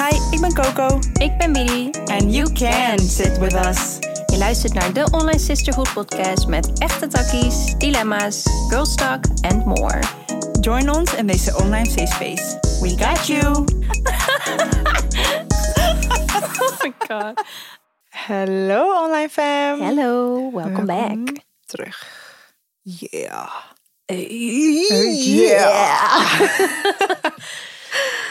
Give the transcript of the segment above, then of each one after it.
Hi, ik ben Coco. Ik ben Bidi. And you can sit with us. Je luistert naar de Online Sisterhood podcast met echte takkies, dilemma's, girls talk and more. Join ons in deze online safe space. We got you. Oh my god. Hallo online fam. Hello, welcome back. Terug. Yeah. Yeah.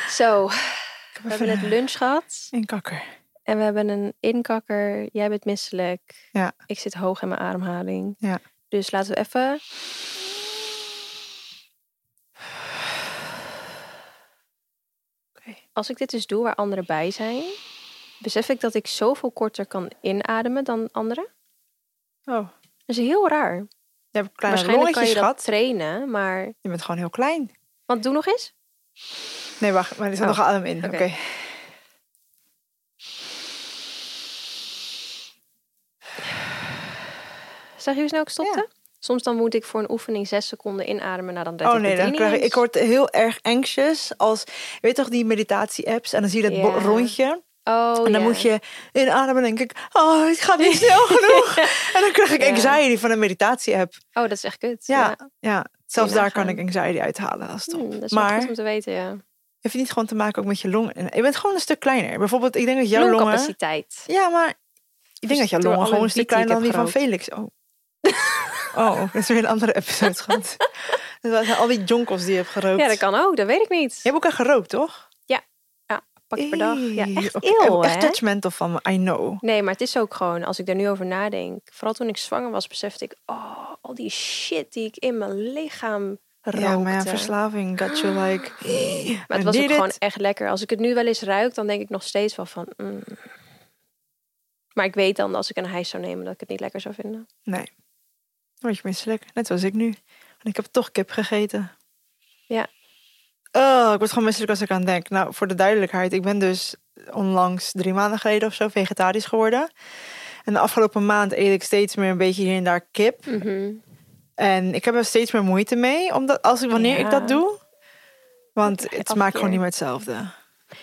Zo, we hebben net lunch gehad een kakker. en we hebben een inkakker. Jij bent misselijk. Ja. Ik zit hoog in mijn ademhaling. Ja. Dus laten we even. Als ik dit dus doe waar anderen bij zijn, besef ik dat ik zoveel korter kan inademen dan anderen. Oh, Dat is heel raar. je hebt kleine Waarschijnlijk kan je dat trainen, maar. Je bent gewoon heel klein. Want doe nog eens. Nee, wacht. Maar er zit Oh, nog adem in. Oké. Zag je hoe snel ik stopte? Soms dan moet ik voor een oefening zes seconden inademen. Nou, dan Oh nee, de dan krijg ik, ik word heel erg anxious als, je weet toch die meditatie-apps en dan zie je dat rondje Oh, en dan moet je inademen en denk ik, oh het gaat niet snel genoeg. En dan krijg ik anxiety van een meditatie-app. Oh, dat is echt kut. Ja, ja. zelfs daar kan nagaan. ik anxiety uithalen. Dat is top. Hmm, dat is wel maar goed om te weten, ja. Heeft het niet gewoon te maken ook met je longen? Je bent gewoon een stuk kleiner. Bijvoorbeeld, ik denk dat jouw longen... Longcapaciteit. Ja, maar ik denk dat jouw longen gewoon een stuk kleiner dan die van Felix. Oh. Oh, dat is weer een andere episode, schat. Dat waren al die jonkels die je hebt gerookt. Ja, dat kan ook. Dat weet ik niet. Je hebt elkaar gerookt, toch? Pak je per dag. Ja, echt eeuw, Echt judgmental van me, I know. Nee, maar het is ook gewoon, als ik daar nu over nadenk. Vooral toen ik zwanger was, besefte ik... Oh, al die shit die ik in mijn lichaam rookte. Ja, maar ja, verslaving got you like... Maar het was ook gewoon echt lekker. Als ik het nu wel eens ruik, dan denk ik nog steeds wel van... mm. Maar ik weet dan, als ik een hijs zou nemen, dat ik het niet lekker zou vinden. Nee. Word je misselijk. Net zoals ik nu. En ik heb toch kip gegeten. Ja. Oh, ik word gewoon misselijk als ik aan denk. Nou, voor de duidelijkheid. Ik ben dus onlangs drie maanden geleden of zo vegetarisch geworden. En de afgelopen maand eet ik steeds meer een beetje hier en daar kip. Mhm. En ik heb er steeds meer moeite mee. Omdat als ik, wanneer ik dat doe. Want het Elke smaakt keer. gewoon niet meer hetzelfde.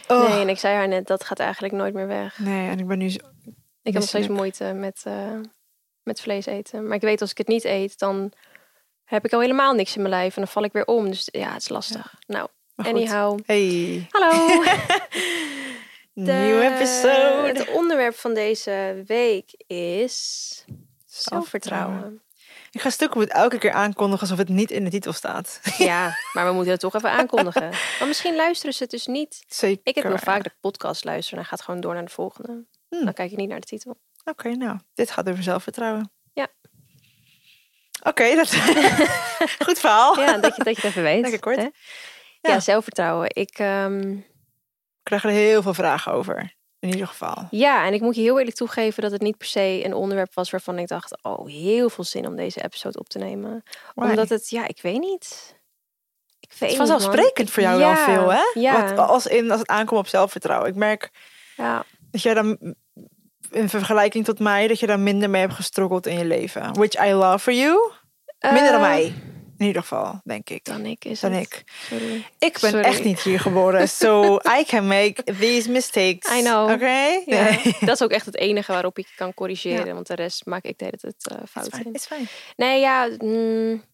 Oh, Nee, en ik zei haar net, dat gaat eigenlijk nooit meer weg. nee, en ik ben nu zo- Ik heb nog steeds moeite met, eh, met vlees eten. Maar ik weet, als ik het niet eet, dan heb ik al helemaal niks in mijn lijf. En dan val ik weer om. Dus ja, het is lastig. Nou, anyhow. Hey, Hallo. nieuw episode. Het onderwerp van deze week is zelfvertrouwen. Ik ga stukken het elke keer aankondigen alsof het niet in de titel staat. Ja, maar we moeten het toch even aankondigen. Maar misschien luisteren ze het dus niet. Zeker. Ik heb heel vaak ik podcast luister en gaat gewoon door naar de volgende. Hmm. Dan kijk ik niet naar de titel. Oké, nou, dit gaat over zelfvertrouwen. Ja. Oké, dat goed verhaal. Ja, dat je, dat je het even weet. Lekker kort. hè? Ja. Ja. zelfvertrouwen. Ik, ehm, Ik krijg er heel veel vragen over. In ieder geval. ja, en ik moet je heel eerlijk toegeven dat het niet per se een onderwerp was waarvan ik dacht, oh, heel veel zin om deze episode op te nemen. Why? Omdat het, ja, ik weet niet. Ik weet het is niet, man. vanzelfsprekend voor jou wel Ja, veel, hè? Ja, Wat, als, in, als het aankomt op zelfvertrouwen. Ik merk ja. dat jij dan in vergelijking tot mij, dat je daar minder mee hebt gestroggeld in je leven. Which I love for you. Minder dan Eh, mij. In ieder geval, denk ik. Dan ik is Dan het. ik. Sorry. Ik ben Sorry. echt niet hier geboren. So I can make these mistakes. I know. Oké? Ja, Nee. dat is ook echt het enige waarop ik kan corrigeren. Ja. Want de rest maak ik de hele tijd eh, fout. Is fijn. Nee, ja, mm,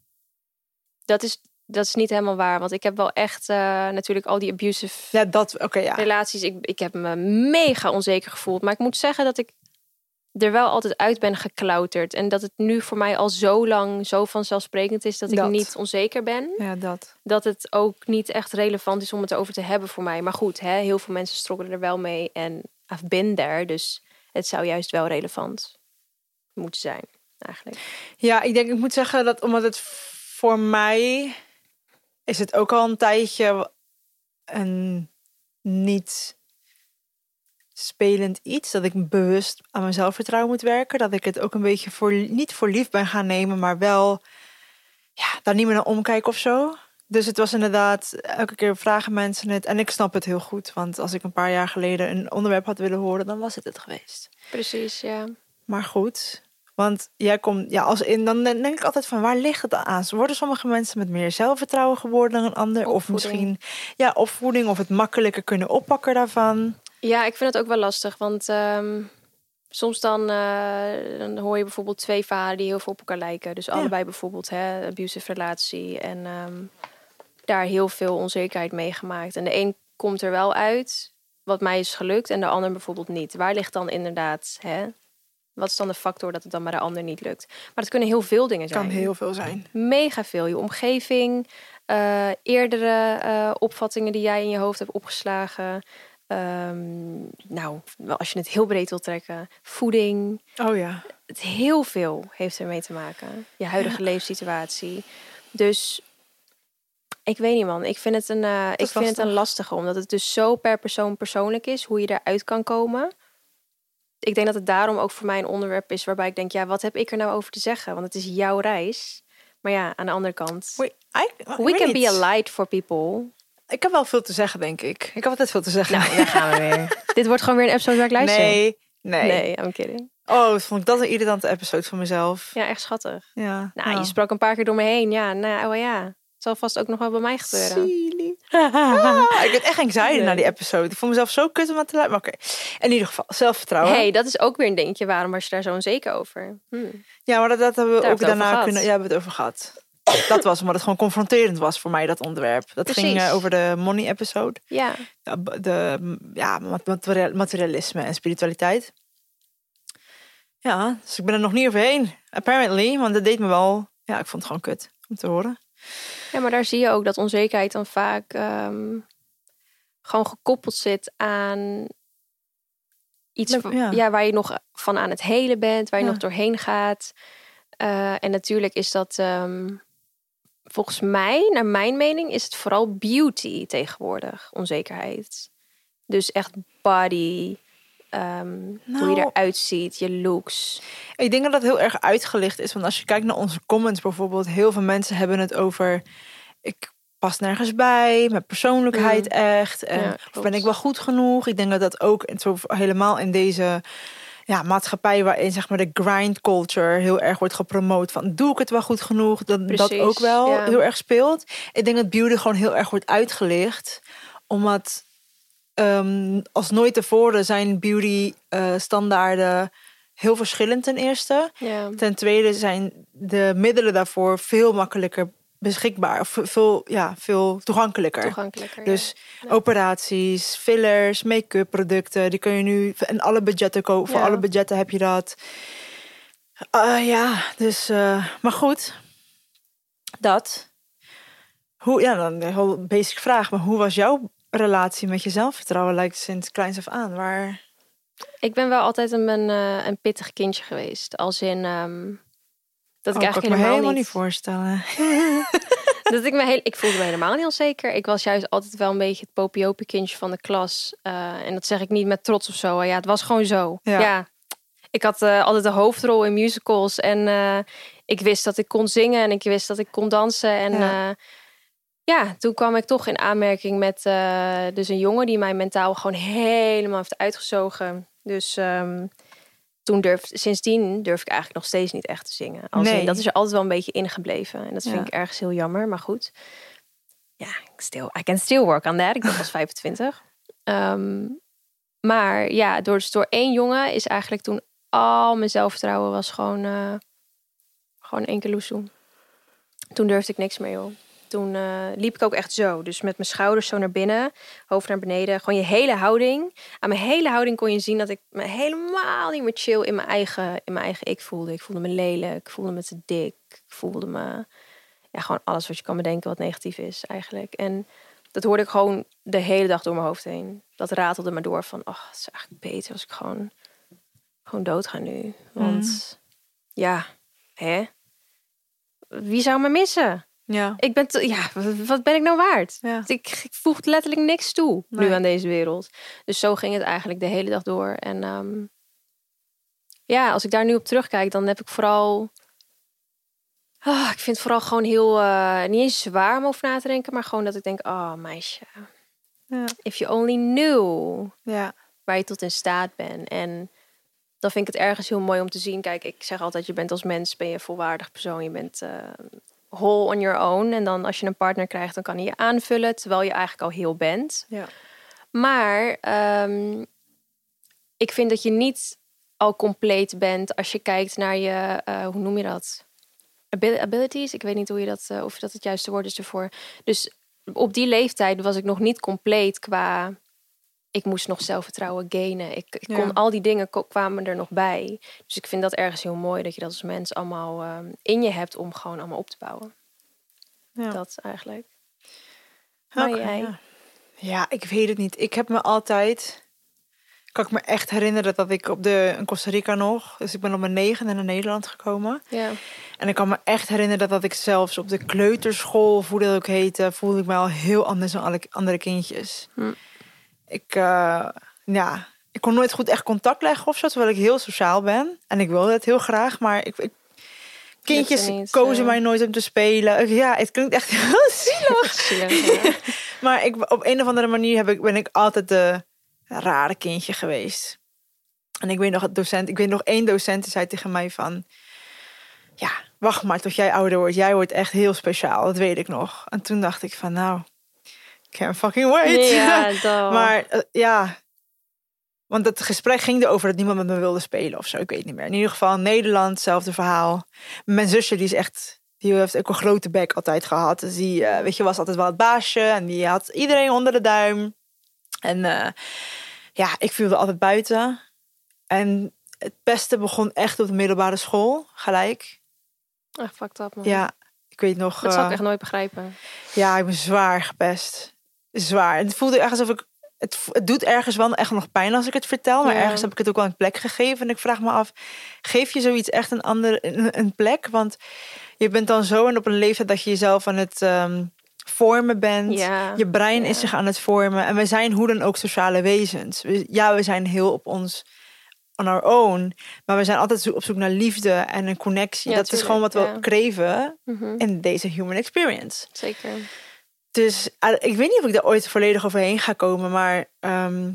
dat, is, dat is niet helemaal waar. Want ik heb wel echt eh, natuurlijk al die abusive Ja, dat. Oké, ja. relaties. Ik, ik heb me mega onzeker gevoeld. Maar ik moet zeggen dat ik er wel altijd uit ben geklauterd. En dat het nu voor mij al zo lang zo vanzelfsprekend is dat ik niet onzeker ben. Ja, dat. Dat het ook niet echt relevant is om het over te hebben voor mij. Maar goed, hè, heel veel mensen struggelen er wel mee. En I've been there. Dus het zou juist wel relevant moeten zijn, eigenlijk. Ja, ik denk, ik moet zeggen dat omdat het voor mij is het ook al een tijdje een niet spelend iets. Dat ik bewust aan mijn zelfvertrouwen moet werken. Dat ik het ook een beetje voor, niet voor lief ben gaan nemen, maar wel ja, daar niet meer naar omkijken of zo. Dus het was inderdaad, elke keer vragen mensen het. En ik snap het heel goed. Want als ik een paar jaar geleden een onderwerp had willen horen, dan was het het geweest. Precies, ja. Maar goed, want jij komt, ja, als in, dan denk ik altijd van waar ligt het aan? Worden sommige mensen met meer zelfvertrouwen geworden dan een ander? Of misschien, ja, opvoeding of het makkelijker kunnen oppakken daarvan. Ja, ik vind het ook wel lastig, want ehm, soms dan, eh, dan hoor je bijvoorbeeld twee verhalen die heel veel op elkaar lijken. Dus allebei bijvoorbeeld hè, abusive relatie en ehm, daar heel veel onzekerheid meegemaakt. En de een komt er wel uit, wat mij is gelukt, en de ander bijvoorbeeld niet. Waar ligt dan inderdaad, hè? Wat is dan de factor dat het dan bij de ander niet lukt? Maar het kunnen heel veel dingen zijn. Kan heel veel zijn. Mega veel. Je omgeving, eh, eerdere eh, opvattingen die jij in je hoofd hebt opgeslagen. Ehm, nou, als je het heel breed wil trekken, voeding. Oh ja. Het heel veel heeft ermee te maken. Je huidige leefsituatie. Dus ik weet niet man, ik vind het een, eh, ik vind het een lastig. lastige, omdat het dus zo per persoon persoonlijk is hoe je eruit kan komen. Ik denk dat het daarom ook voor mij een onderwerp is waarbij ik denk, ja, wat heb ik er nou over te zeggen? Want het is jouw reis. Maar ja, aan de andere kant, I, we weet can be a light for people. Ik heb wel veel te zeggen, denk ik. Ik heb altijd veel te zeggen. Nou, daar gaan we weer. Dit wordt gewoon weer een episode waar ik luister. nee, nee, nee, I'm kidding. Oh, vond ik dat een irritante episode van mezelf. Ja, echt schattig. Ja. Nou, ja. je sprak een paar keer door me heen. Ja, nou oh ja. Het zal vast ook nog wel bij mij gebeuren. Silly. Ah, ik werd echt anxiety Nee. na die episode. Ik vond mezelf zo kut om aan te luisteren. Maar oké, in ieder geval, zelfvertrouwen. hey, dat is ook weer een dingetje. Waarom was je daar zo onzeker over? Hm. Ja, maar dat, dat hebben we Daar ook daarna kunnen... Ja, hebben we het over gehad. Dat was omdat het gewoon confronterend was voor mij, dat onderwerp. Dat ging eh, over de money episode. Ja, de ja, mat- material- materialisme en spiritualiteit. Ja, dus ik ben er nog niet overheen. Apparently, want dat deed me wel... Ja, ik vond het gewoon kut om te horen. Ja, maar daar zie je ook dat onzekerheid dan vaak ehm, gewoon gekoppeld zit aan iets Ja. waar je nog van aan het helen bent, waar je Ja. nog doorheen gaat. Eh, en natuurlijk is dat ehm, volgens mij, naar mijn mening, is het vooral beauty tegenwoordig, onzekerheid. Dus echt body, ehm, hoe je Nou. eruit ziet, je looks. Ik denk dat dat heel erg uitgelicht is. Want als je kijkt naar onze comments bijvoorbeeld... heel veel mensen hebben het over... ik pas nergens bij, mijn persoonlijkheid echt. En, Mm. Ja, of ben ik wel goed genoeg? Ik denk dat dat ook helemaal in deze ja, maatschappij... waarin zeg maar de grind culture heel erg wordt gepromoot. Van doe ik het wel goed genoeg? Dat dat ook wel ja. heel erg speelt. Ik denk dat beauty gewoon heel erg wordt uitgelicht. Omdat... ehm, als nooit tevoren zijn beauty eh, standaarden heel verschillend ten eerste. Ja. Ten tweede zijn de middelen daarvoor veel makkelijker beschikbaar. Of veel, ja, veel toegankelijker. Toegankelijker. Dus Ja. operaties, fillers, make-up producten, die kun je nu en alle budgetten kopen. Voor Ja. alle budgetten heb je dat. Ah, ja, dus, eh, maar goed. Dat. Hoe, ja, dan een heel basic vraag. Maar hoe was jouw relatie met je zelfvertrouwen? Lijkt sinds kleins af aan. Waar? Ik ben wel altijd een, een, eh, een pittig kindje geweest. Als in ehm, dat ik Oh, eigenlijk kan ik me helemaal, helemaal niet. niet voorstellen. dat ik me heel, ik voelde me helemaal niet onzeker. Ik was juist altijd wel een beetje het popiopie kindje van de klas. Eh, en dat zeg ik niet met trots of zo. Ja, het was gewoon zo. Ja. Ja. Ik had eh, altijd de hoofdrol in musicals. En eh, ik wist dat ik kon zingen en ik wist dat ik kon dansen. En Ja. ja, ja toen kwam ik toch in aanmerking met dus een jongen die mij mentaal gewoon helemaal heeft uitgezogen. Dus ehm, toen durf, sindsdien durf ik eigenlijk nog steeds niet echt te zingen. Als in, Nee. dat is er altijd wel een beetje ingebleven. En dat vind Ja. ik ergens heel jammer, maar goed. Ja, ik still, I can still work on that. Ik ben pas 25. Ehm, maar ja, door, dus door één jongen is eigenlijk toen al mijn zelfvertrouwen was gewoon, eh gewoon één keer loesoe. Toen durfde ik niks meer, joh. Toen eh, liep ik ook echt zo. Dus met mijn schouders zo naar binnen, hoofd naar beneden. Gewoon je hele houding. Aan mijn hele houding kon je zien dat ik me helemaal niet meer chill in mijn eigen, in mijn eigen ik voelde. Ik voelde me lelijk, ik voelde me te dik. Ik voelde me... Ja, gewoon alles wat je kan bedenken wat negatief is eigenlijk. En dat hoorde ik gewoon de hele dag door mijn hoofd heen. Dat ratelde me door van, oh, het is eigenlijk beter als ik gewoon, gewoon dood ga nu. Want ja, hè? Wie zou me missen? Ja. Ik ben, te- ja, wat ben ik nou waard? Ja. Ik, ik voeg letterlijk niks toe Nee. nu aan deze wereld. Dus zo ging het eigenlijk de hele dag door. En ehm, ja, als ik daar nu op terugkijk, dan heb ik vooral. Ah, ik vind het vooral gewoon heel. eh, niet eens zwaar om over na te denken, maar gewoon dat ik denk: oh meisje, Ja. if you only knew Ja. waar je tot in staat bent. En dan vind ik het ergens heel mooi om te zien. Kijk, ik zeg altijd, je bent als mens, ben je een volwaardig persoon. Je bent eh whole on your own. En dan als je een partner krijgt, dan kan hij je aanvullen. Terwijl je eigenlijk al heel bent. Ja. Maar ehm, ik vind dat je niet al compleet bent als je kijkt naar je, eh, hoe noem je dat? Abil- Abilities? Ik weet niet hoe je dat, eh, of dat het juiste woord is ervoor. Dus op die leeftijd was ik nog niet compleet qua. Ik moest nog zelfvertrouwen gainen. Ik, ik kon Ja. al die dingen kwamen er nog bij. Dus ik vind dat ergens heel mooi dat je dat als mens allemaal ehm, in je hebt om gewoon allemaal op te bouwen. Ja. Dat eigenlijk. Maar jij? Ja. ja, ik weet het niet. Ik heb me altijd... Kan ik me echt herinneren dat ik op de in Costa Rica nog... Dus ik ben op mijn negende naar Nederland gekomen. Ja. En ik kan me echt herinneren dat ik zelfs op de kleuterschool, hoe dat ook heette... voelde ik me al heel anders dan alle andere kindjes. Hm. Ik, eh, ja, ik kon nooit goed echt contact leggen of zo, terwijl ik heel sociaal ben. En ik wilde het heel graag, maar ik... ik kindjes niet, kozen mij nooit om te spelen. Ja, het klinkt echt heel zielig. Zielig, ja. Maar ik, op een of andere manier heb ik, ben ik altijd de rare kindje geweest. En ik weet nog, het docent, ik weet nog één docent die zei tegen mij van... Ja, wacht maar tot jij ouder wordt. Jij wordt echt heel speciaal, dat weet ik nog. En toen dacht ik van nou, can't fucking wait. Ja, maar eh, ja, want het gesprek ging erover dat niemand met me wilde spelen of zo. Ik weet niet meer. In ieder geval Nederland, hetzelfde verhaal. Mijn zusje die is echt, die heeft ook een grote bek altijd gehad. Dus die, eh, weet je, was altijd wel het baasje en die had iedereen onder de duim. En eh, ja, ik viel er altijd buiten. En het beste begon echt op de middelbare school, gelijk. Echt fucked up, man. Ja, ik weet nog. Dat zou eh, ik echt nooit begrijpen. ja, ik ben zwaar gepest. Zwaar. Het voelde echt alsof ik. Het, het doet ergens wel echt nog pijn als ik het vertel. Maar Ja. ergens heb ik het ook wel een plek gegeven. En ik vraag me af: geef je zoiets echt een, andere, een, een plek? Want je bent dan zo en op een leeftijd dat je jezelf aan het ehm, vormen bent. Ja. Je brein is zich aan het vormen. En wij zijn hoe dan ook sociale wezens. We- Ja, we zijn heel op ons. On our own. Maar we zijn altijd op zoek naar liefde en een connectie. Ja, dat is gewoon wat we kreven Mhm, in deze human experience. Zeker. Dus eh, ik weet niet of ik daar ooit volledig overheen ga komen, maar ehm,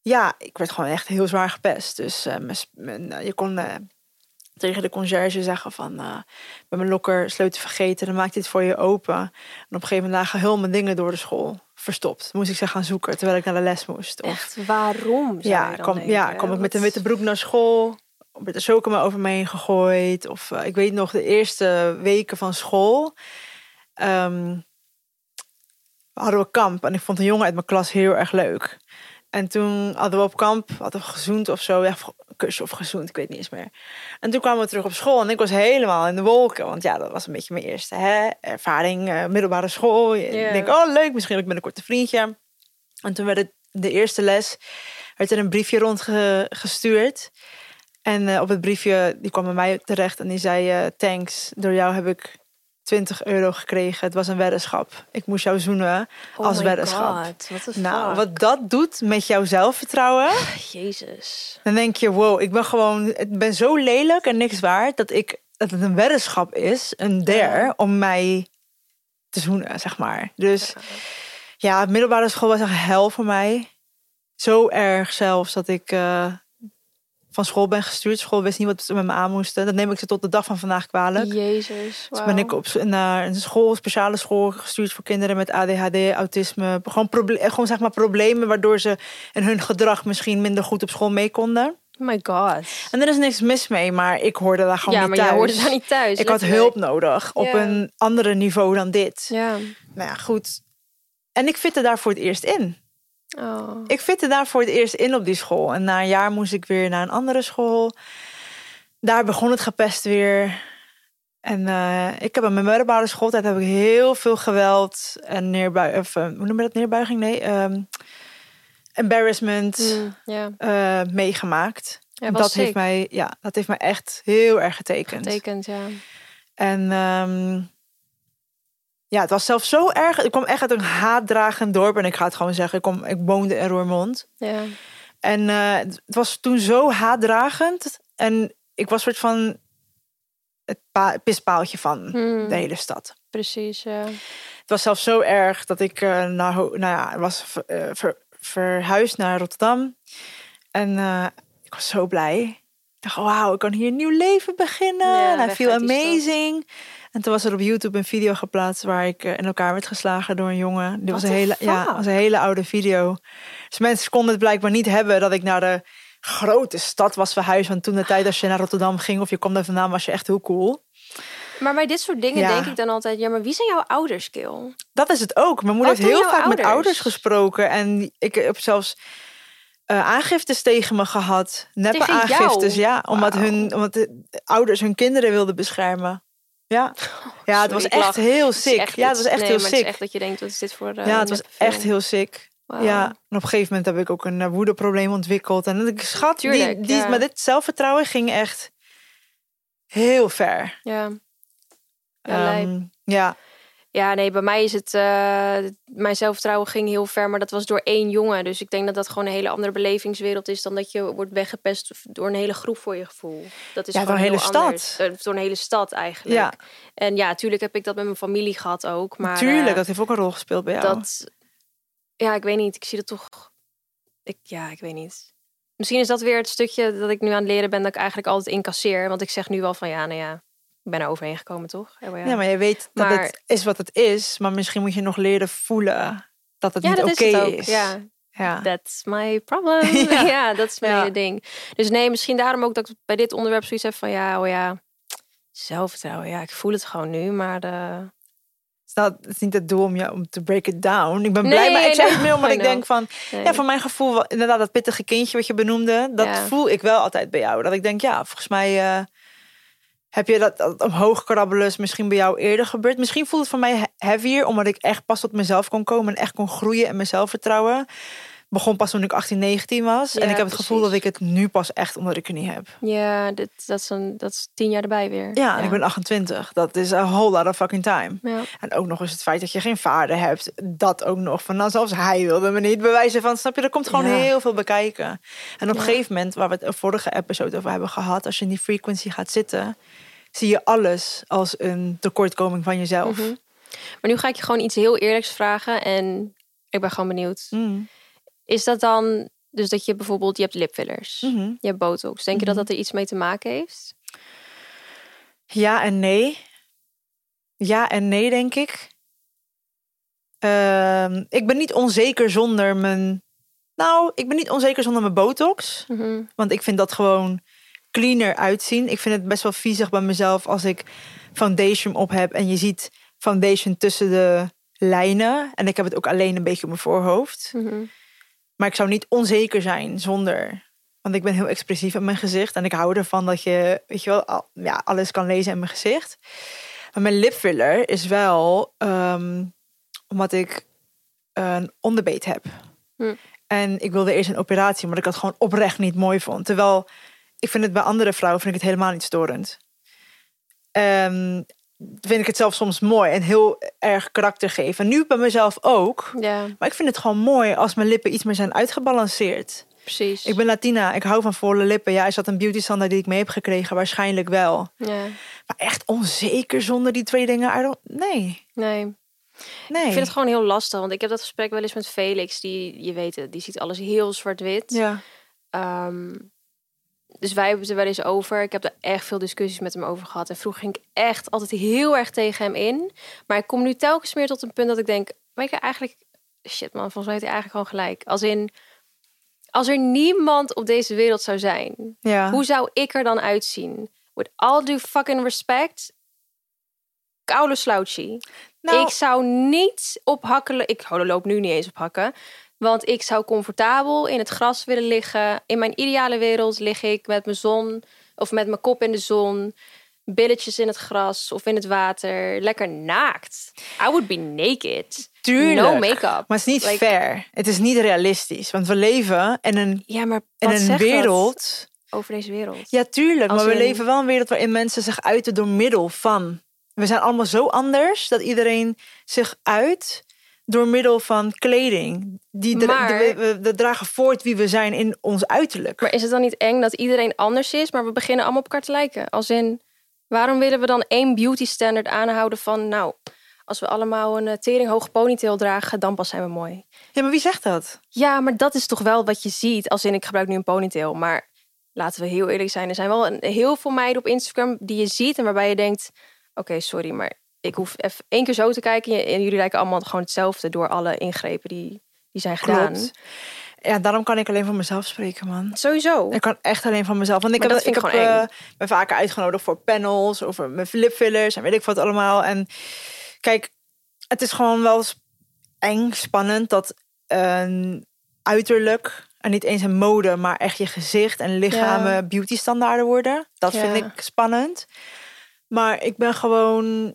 ja, ik werd gewoon echt heel zwaar gepest. Dus eh, mijn eh, je kon tegen de conciërge zeggen van, ben mijn lokker sleutel vergeten, dan maakt dit voor je open. En op een gegeven moment lagen heel mijn dingen door de school verstopt. Moest ik ze gaan zoeken terwijl ik naar de les moest. Of, Echt, waarom ja, kwam, ja, kwam ik met een witte broek naar school. Werd er chocomel over me heen gegooid. Of ik weet nog de eerste weken van school. Ehm, hadden we kamp. En ik vond een jongen uit mijn klas heel erg leuk. En toen hadden we op kamp, hadden we gezoend of zo. Ja, kusje of gezoend, ik weet niet eens meer. En toen kwamen we terug op school en ik was helemaal in de wolken. Want ja, dat was een beetje mijn eerste hè, ervaring, eh, middelbare school. Ja. denkt, oh leuk, misschien ook met een korte vriendje. En toen werd het de eerste les, werd er een briefje rondgestuurd. En eh, op het briefje, die kwam bij mij terecht en die zei, eh, thanks, door jou heb ik 20 euro gekregen. Het was een weddenschap. Ik moest jou zoenen Oh als weddenschap. God, Nou, wat dat doet met jouw zelfvertrouwen, Jezus. dan denk je, wow, ik ben gewoon, ik ben zo lelijk en niks waard dat ik dat het een weddenschap is, een der, Ja. om mij te zoenen, zeg maar. Dus ja, middelbare school was echt hel voor mij. Zo erg zelfs dat ik eh, van school ben gestuurd. School wist niet wat ze met me aan moesten. Dat neem ik ze tot de dag van vandaag kwalijk. Jezus. Dus ben ik op, naar een school, een speciale school gestuurd voor kinderen met ADHD, autisme. Gewoon, gewoon zeg maar problemen waardoor ze in hun gedrag misschien minder goed op school mee konden. Oh my god. En er is niks mis mee, maar ik hoorde daar gewoon ja, niet thuis. jij hoorde daar niet thuis. ik had hulp nodig op Ja. een andere niveau dan dit. Ja. Nou ja, goed. En ik fitte daar voor het eerst in. Oh. Ik fitte daar voor het eerst in op die school. En na een jaar moest ik weer naar een andere school. Daar begon het gepest weer. En eh, ik heb aan mijn middelbare schooltijd heb ik heel veel geweld en neerbuiging. Of, eh, hoe noem je dat? Neerbuiging? Nee. ehm, embarrassment Mm, eh, meegemaakt. Ja, dat heeft mij, ja, dat heeft mij echt heel erg getekend. Getekend, ja. En ehm, ja, het was zelfs zo erg. Ik kwam echt uit een haatdragend dorp. En ik ga het gewoon zeggen. Ik, kom, ik woonde in Roermond. Ja. En eh, het was toen zo haatdragend. En ik was soort van het pa- pispaaltje van Hmm, de hele stad. Precies, ja. Het was zelfs zo erg dat ik eh, naar, nou ja, was ver- eh, ver- verhuisd naar Rotterdam. En ik was zo blij. Ik dacht, wauw, ik kan hier een nieuw leven beginnen. Ja, en I feel amazing. En toen was er op YouTube een video geplaatst waar ik eh, in elkaar werd geslagen door een jongen. Dit was een hele, ja, was een hele oude video. Dus mensen konden het blijkbaar niet hebben dat ik naar de grote stad was verhuisd. Want toen de tijd als je naar Rotterdam ging of je kwam daar vandaan, was je echt heel cool. Maar bij dit soort dingen Ja. denk ik dan altijd... Ja, maar wie zijn jouw ouders, Kill? Dat is het ook. Mijn moeder Wat heeft heel vaak met ouders? gesproken. En ik heb zelfs eh, aangiftes tegen me gehad. Neppe Tegen jou? aangiftes, ja. Omdat, hun, omdat de ouders hun kinderen wilden beschermen. Ja, ja het was echt heel sick. ja, het was echt heel sick. Echt dat je denkt, wat is dit voor... eh, ja, het was echt heel sick. Ja, en op een gegeven moment heb ik ook een eh, woedeprobleem ontwikkeld. En ik schat, die, Tuurlijk, die, ja. maar dit zelfvertrouwen ging echt heel ver. Ja. Ja. Ehm, ja, Ja, nee, bij mij is het... eh, mijn zelfvertrouwen ging heel ver, maar dat was door één jongen. Dus ik denk dat dat gewoon een hele andere belevingswereld is... dan dat je wordt weggepest door een hele groep voor je gevoel. Dat is Ja, door een hele anders. stad. Eh, Door een hele stad eigenlijk. Ja. En ja, natuurlijk heb ik dat met mijn familie gehad ook. Maar tuurlijk. eh, dat heeft ook een rol gespeeld bij jou. dat... Ja, ik weet niet. Ik zie dat toch... Ik, ja, ik weet niet. Misschien is dat weer het stukje dat ik nu aan het leren ben... dat ik eigenlijk altijd incasseer. Want ik zeg nu wel van ja, nou ja... Ik ben er overheen gekomen, toch? Ja, maar ja. Ja, maar je weet dat Maar- het is wat het is. Maar misschien moet je nog leren voelen dat het Ja, niet dat oké ook. is. Ja, ja. that's my problem. Ja. dat is mijn ding. Dus nee, misschien daarom ook dat ik bij dit onderwerp zoiets heb van ja, oh ja, zelfvertrouwen. Ja, ik voel het gewoon nu, maar de... Het is het is niet het doel om je om te break it down. Ik ben Nee, blij, maar ik I zeg know, het I ik denk van... nee. Ja, voor mijn gevoel, inderdaad, dat pittige kindje wat je benoemde... dat Ja. voel ik wel altijd bij jou. Dat ik denk, ja, volgens mij... eh, heb je dat, omhoog krabbelen is misschien bij jou eerder gebeurd. Misschien voelt het voor mij he- heavier, omdat ik echt pas tot mezelf kon komen en echt kon groeien en mezelf vertrouwen. Begon pas toen ik 18, 19 was. en ik heb het gevoel dat ik het nu pas echt onder de knie heb. Ja, dit, dat, is een, dat is tien jaar erbij weer. Ja, en ik ben 28. Dat is a whole lot of fucking time. Ja. En ook nog eens het feit dat je geen vader hebt. Dat ook nog. Van, nou, zelfs hij wilde me niet bewijzen van, snap je? Er komt gewoon heel veel bekijken. En op een gegeven moment, waar we het een vorige episode over hebben gehad. Als je in die frequency gaat zitten, zie je alles als een tekortkoming van jezelf. Mhm. Maar nu ga ik je gewoon iets heel eerlijks vragen en ik ben gewoon benieuwd. Mm. Is dat dan, dus dat je bijvoorbeeld, je hebt lipfillers, Mhm. je hebt botox. Denk je dat Mhm. dat er iets mee te maken heeft? Ja en nee. Ja en nee, denk ik. Ehm, ik ben niet onzeker zonder mijn. Nou, ik ben niet onzeker zonder mijn botox. Mhm. Want ik vind dat gewoon cleaner uitzien. Ik vind het best wel viezig bij mezelf als ik foundation op heb en je ziet foundation tussen de lijnen. En ik heb het ook alleen een beetje op mijn voorhoofd. Maar ik zou niet onzeker zijn zonder. Want ik ben heel expressief in mijn gezicht. En ik hou ervan dat je, weet je wel, al- ja, alles kan lezen in mijn gezicht. Maar mijn lipfiller is wel ehm, omdat ik een onderbeet heb. Hm. En ik wilde eerst een operatie, maar ik het gewoon oprecht niet mooi vond. Terwijl ik vind het bij andere vrouwen vind ik het helemaal niet storend. Ehm, vind ik het zelf soms mooi en heel erg karakter geven. En nu bij mezelf ook. Ja, Maar ik vind het gewoon mooi als mijn lippen iets meer zijn uitgebalanceerd. precies. Ik ben Latina, ik hou van volle lippen. Ja, is dat een beauty standaard die ik mee heb gekregen? Waarschijnlijk wel. Ja, Maar echt onzeker zonder die twee dingen? Nee, nee. nee. Ik vind het gewoon heel lastig, want ik heb dat gesprek wel eens met Felix. Die, je weet het, die ziet alles heel zwart-wit. Ja, Ehm, dus wij hebben het er wel eens over. Ik heb er echt veel discussies met hem over gehad. En vroeger ging ik echt altijd heel erg tegen hem in. Maar ik kom nu telkens meer tot een punt dat ik denk... Weet je, eigenlijk... Shit man, volgens mij heeft hij eigenlijk gewoon gelijk. Als in... Als er niemand op deze wereld zou zijn... ja. Hoe zou ik er dan uitzien? With all due fucking respect... Koude slouchy. Nou, Ik zou niet op hakken. Ik oh, loop nu niet eens op hakken. Want ik zou comfortabel in het gras willen liggen. In mijn ideale wereld lig ik met mijn zon of met mijn kop in de zon. Billetjes in het gras of in het water. Lekker naakt. I would be naked. tuurlijk. No make-up. Maar het is niet Like- fair. Het is niet realistisch. Want we leven in een, Ja, maar in een wereld... over deze wereld? Ja, tuurlijk. Als maar we in- leven wel in een wereld waarin mensen zich uiten door middel van. We zijn allemaal zo anders dat iedereen zich uit door middel van kleding. Die dra- Maar- de- we, dragen voort wie we zijn in ons uiterlijk. Maar is het dan niet eng dat iedereen anders is, maar we beginnen allemaal op elkaar te lijken? Als in, waarom willen we dan één beauty standard aanhouden van, nou, als we allemaal een uh, teringhoge ponytail dragen, dan pas zijn we mooi. Ja, maar wie zegt dat? Ja, maar dat is toch wel wat je ziet. Als in, ik gebruik nu een ponytail, maar laten we heel eerlijk zijn. Er zijn wel heel veel meiden op Instagram die je ziet en waarbij je denkt, oké, sorry, maar ik hoef even één keer zo te kijken en jullie lijken allemaal gewoon hetzelfde door alle ingrepen die, die zijn gedaan. Klopt. Ja, daarom kan ik alleen van mezelf spreken, man. Sowieso. Ik kan echt alleen van mezelf. Want ik Maar heb, dat ik heb gewoon eh, me vaker uitgenodigd voor panels over mijn lipfillers en weet ik wat allemaal. En kijk, het is gewoon wel eng, spannend dat een uiterlijk en niet eens een mode, maar echt je gezicht en lichamen Ja. beauty standaarden worden. Dat vind ik spannend. Maar ik ben gewoon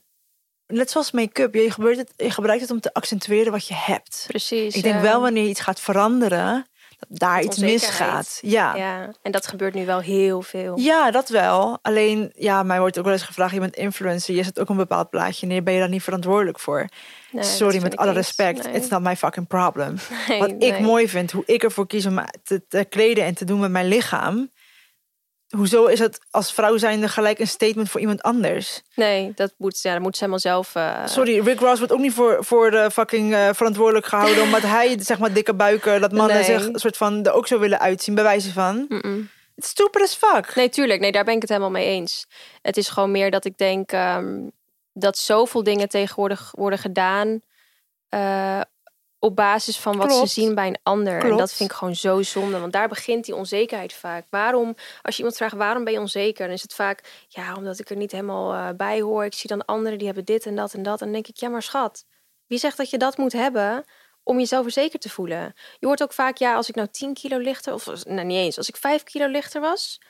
net zoals make-up. Je, gebruikt het, je gebruikt het om te accentueren wat je hebt. Precies. Ik denk ja. wel wanneer je iets gaat veranderen, dat daar iets misgaat. Ja. Ja, en dat gebeurt nu wel heel veel. Ja, dat wel. Alleen, ja, mij wordt ook wel eens gevraagd, je bent influencer, je zet ook een bepaald plaatje neer, ben je daar niet verantwoordelijk voor? Nee, Sorry, met alle respect, Nee. it's not my fucking problem. Nee, Wat ik mooi vind, hoe ik ervoor kies om te kleden en te doen met mijn lichaam, hoezo is het als vrouw zijnde gelijk een statement voor iemand anders? Nee, dat moet, ja, dat moet ze helemaal zelf... eh, Sorry, Rick Ross wordt ook niet voor, voor de fucking eh, verantwoordelijk gehouden, omdat hij, zeg maar, dikke buiken, dat mannen Nee. zich soort van er ook zo willen uitzien, bij wijze van. mm-mm. It's stupid as fuck. Nee, tuurlijk. Nee, daar ben ik het helemaal mee eens. Het is gewoon meer dat ik denk ehm, dat zoveel dingen tegenwoordig worden gedaan eh, op basis van wat Klopt. ze zien bij een ander. En dat vind ik gewoon zo zonde, want daar begint die onzekerheid vaak. Waarom, als je iemand vraagt waarom ben je onzeker, dan is het vaak ja, omdat ik er niet helemaal eh, bij hoor. Ik zie dan anderen die hebben dit en dat en dat. En dan denk ik, ja, maar schat, wie zegt dat je dat moet hebben? Om jezelf verzekerd te voelen. Je hoort ook vaak, ja, als ik nou 10 kilo lichter, of nou niet eens, als ik 5 kilo lichter was,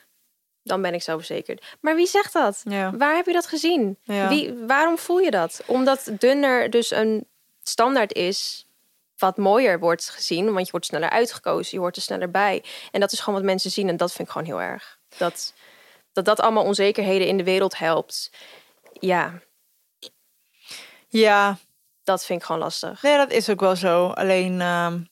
dan ben ik zelfverzekerd. Maar wie zegt dat? Ja. Waar heb je dat gezien? Ja. Wie, waarom voel je dat? Omdat dunner dus een standaard is wat mooier wordt gezien, want je wordt sneller uitgekozen, je hoort er sneller bij. En dat is gewoon wat mensen zien en dat vind ik gewoon heel erg. Dat dat, dat allemaal onzekerheden in de wereld helpt. Ja, Ja, dat vind ik gewoon lastig. Nee, dat is ook wel zo. Alleen, ehm,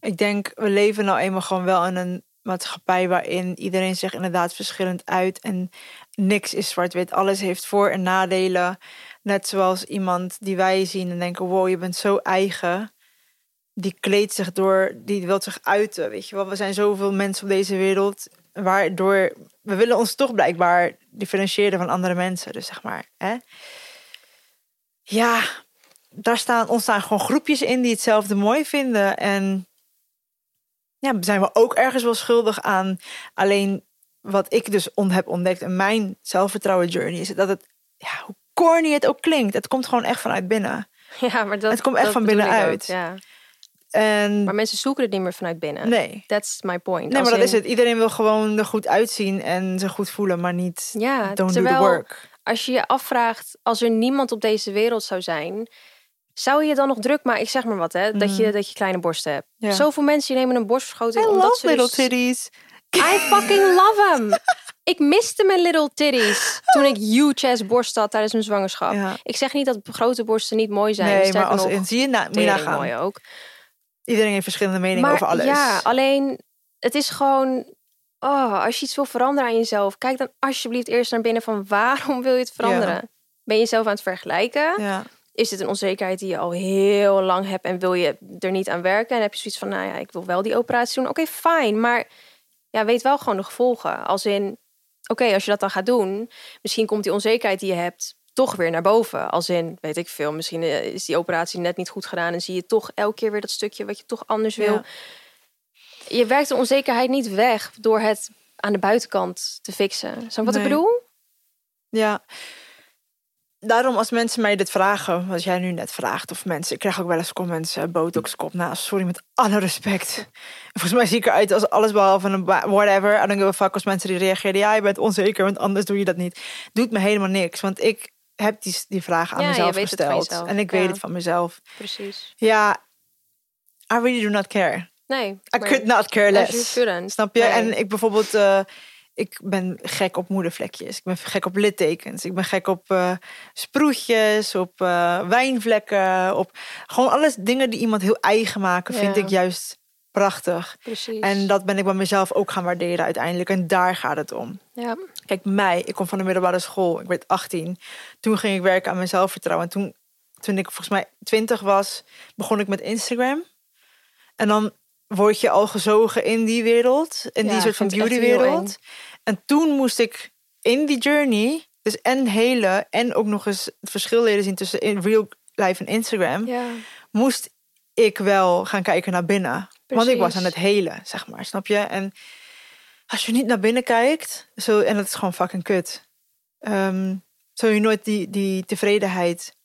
ik denk, we leven nou eenmaal gewoon wel in een maatschappij waarin iedereen zich inderdaad verschillend uit en niks is zwart-wit. Alles heeft voor- en nadelen. Net zoals iemand die wij zien en denken, wow, je bent zo eigen. Die kleedt zich door, die wil zich uiten. Weet je wel, we zijn zoveel mensen op deze wereld. Waardoor we willen ons toch blijkbaar differentiëren van andere mensen. Dus zeg maar, hè? Ja, daar staan, ontstaan gewoon groepjes in die hetzelfde mooi vinden. En ja, zijn we ook ergens wel schuldig aan. Alleen wat ik dus on, heb ontdekt in mijn zelfvertrouwen journey is dat het, ja, hoe corny het ook klinkt, het komt gewoon echt vanuit binnen. Ja, maar dat, Het komt echt dat van binnenuit. ook, Ja. En Maar mensen zoeken het niet meer vanuit binnen. nee, That's my point. nee, Als maar dat in- is het. Iedereen wil gewoon er goed uitzien en zich goed voelen, maar niet Ja, don't do terwijl the work. als je je afvraagt, als er niemand op deze wereld zou zijn, zou je je dan nog druk maken? Ik zeg maar wat, hè, dat, je, dat je kleine borsten hebt. Mm. Ja. Zoveel mensen nemen een borstvergroting I omdat love ze little dus- titties. I fucking love them. Ik miste mijn little titties toen ik huge ass borst had tijdens mijn zwangerschap. Ja. Ik zeg niet dat grote borsten niet mooi zijn. Nee, maar als nog, in, zie je, nou, moet je tering nagaan. mooi ook. Iedereen heeft verschillende meningen Maar over alles. ja, alleen het is gewoon. Oh, als je iets wil veranderen aan jezelf, kijk dan alsjeblieft eerst naar binnen van waarom wil je het veranderen? Ben je jezelf aan het vergelijken? ja. Is het een onzekerheid die je al heel lang hebt en wil je er niet aan werken? En heb je zoiets van, nou ja, ik wil wel die operatie doen. Oké, fijn, maar ja, weet wel gewoon de gevolgen. Als in, oké, als je dat dan gaat doen, misschien komt die onzekerheid die je hebt toch weer naar boven. Als in, weet ik veel, misschien eh, is die operatie net niet goed gedaan en zie je toch elke keer weer dat stukje wat je toch anders wil. Ja. Je werkt de onzekerheid niet weg door het aan de buitenkant te fixen. Snap je wat ik bedoel? Ja. Daarom als mensen mij dit vragen, wat jij nu net vraagt, of mensen, ik krijg ook wel eens comments, eh, botox kop naast, sorry met alle respect. Volgens mij zie ik eruit als alles behalve een whatever. I don't give a fuck als mensen die reageren, ja je bent onzeker, want anders doe je dat niet. Doet me helemaal niks, want ik heb die, die vraag aan Ja, mezelf gesteld. En ik ja. weet het van mezelf. Precies. Ja, I really do not care. Nee. I could not care you less. Snap je? Nee. En ik bijvoorbeeld, eh, ik ben gek op moedervlekjes. Ik ben gek op littekens. Ik ben gek op eh, sproetjes, op eh, wijnvlekken. Op gewoon alles dingen die iemand heel eigen maken, vind Ja. ik juist prachtig. Precies. En dat ben ik bij mezelf ook gaan waarderen uiteindelijk. En daar gaat het om. ja. Kijk, mij, ik kom van de middelbare school. Ik werd 18. Toen ging ik werken aan mijn zelfvertrouwen. En toen, toen ik volgens mij 20 was, begon ik met Instagram. En dan word je al gezogen in die wereld. In Ja, die soort van beautywereld. En toen moest ik in die journey Dus en hele en ook nog eens het verschil leren zien tussen in real life en Instagram, Ja. moest ik wel gaan kijken naar binnen. Want ik was aan het hele, zeg maar, snap je? En als je niet naar binnen kijkt, zo, en dat is gewoon fucking kut, ehm, zul je nooit die, die tevredenheid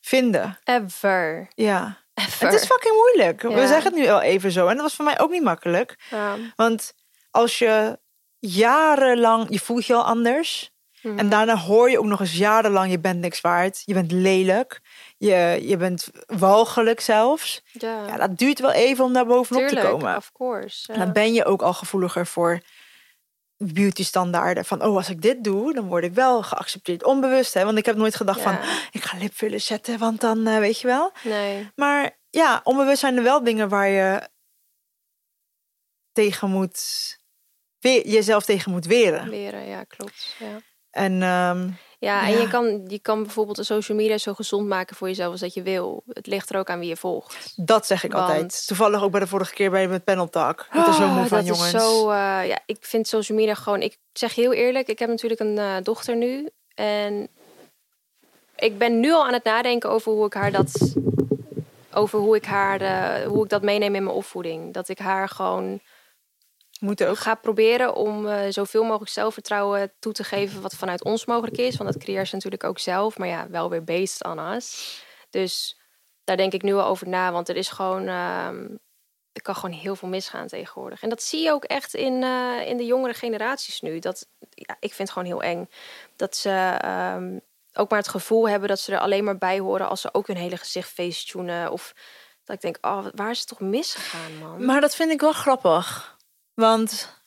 vinden. Ever. Ja. Ever. Het is fucking moeilijk. We zeggen het nu al even zo. En dat was voor mij ook niet makkelijk. Ja. Want als je jarenlang, je voelt je al anders. Mhm. En daarna hoor je ook nog eens jarenlang, je bent niks waard. Je bent lelijk. Je, je bent walgelijk zelfs. Ja. Ja, dat duurt wel even om daar bovenop Tuurlijk, te komen. of course. Ja. dan ben je ook al gevoeliger voor beauty standaarden. Van, oh, als ik dit doe, dan word ik wel geaccepteerd. Onbewust, hè. Want ik heb nooit gedacht Ja. van, ik ga lipfillers zetten, want dan, eh, weet je wel. Nee. Maar ja, onbewust zijn er wel dingen waar je tegen moet... jezelf tegen moet weren. Leren, ja, klopt. Ja. En ehm, Ja, en Ja. je kan, je kan bijvoorbeeld de social media zo gezond maken voor jezelf als dat je wil. Het ligt er ook aan wie je volgt. dat zeg ik Want- altijd. Toevallig ook bij de vorige keer bij met Panel Talk. Ik word er zo moe van, dat jongens. Is zo, eh, ja, ik vind social media gewoon. Ik zeg heel eerlijk, ik heb natuurlijk een eh, dochter nu. En ik ben nu al aan het nadenken over hoe ik haar dat. Over hoe ik haar eh, hoe ik dat meeneem in mijn opvoeding. Dat ik haar gewoon Moet ook. ga proberen om eh, zoveel mogelijk zelfvertrouwen toe te geven wat vanuit ons mogelijk is. Want dat creëert ze natuurlijk ook zelf, maar ja, wel weer based on us. Dus daar denk ik nu al over na, want er is gewoon, ehm, er kan gewoon heel veel misgaan tegenwoordig. En dat zie je ook echt in, eh, in de jongere generaties nu. Dat, ja, ik vind het gewoon heel eng dat ze ehm, ook maar het gevoel hebben dat ze er alleen maar bij horen als ze ook hun hele gezicht facetunen. Of dat ik denk, oh, waar is het toch misgegaan, man? Maar dat vind ik wel grappig. Want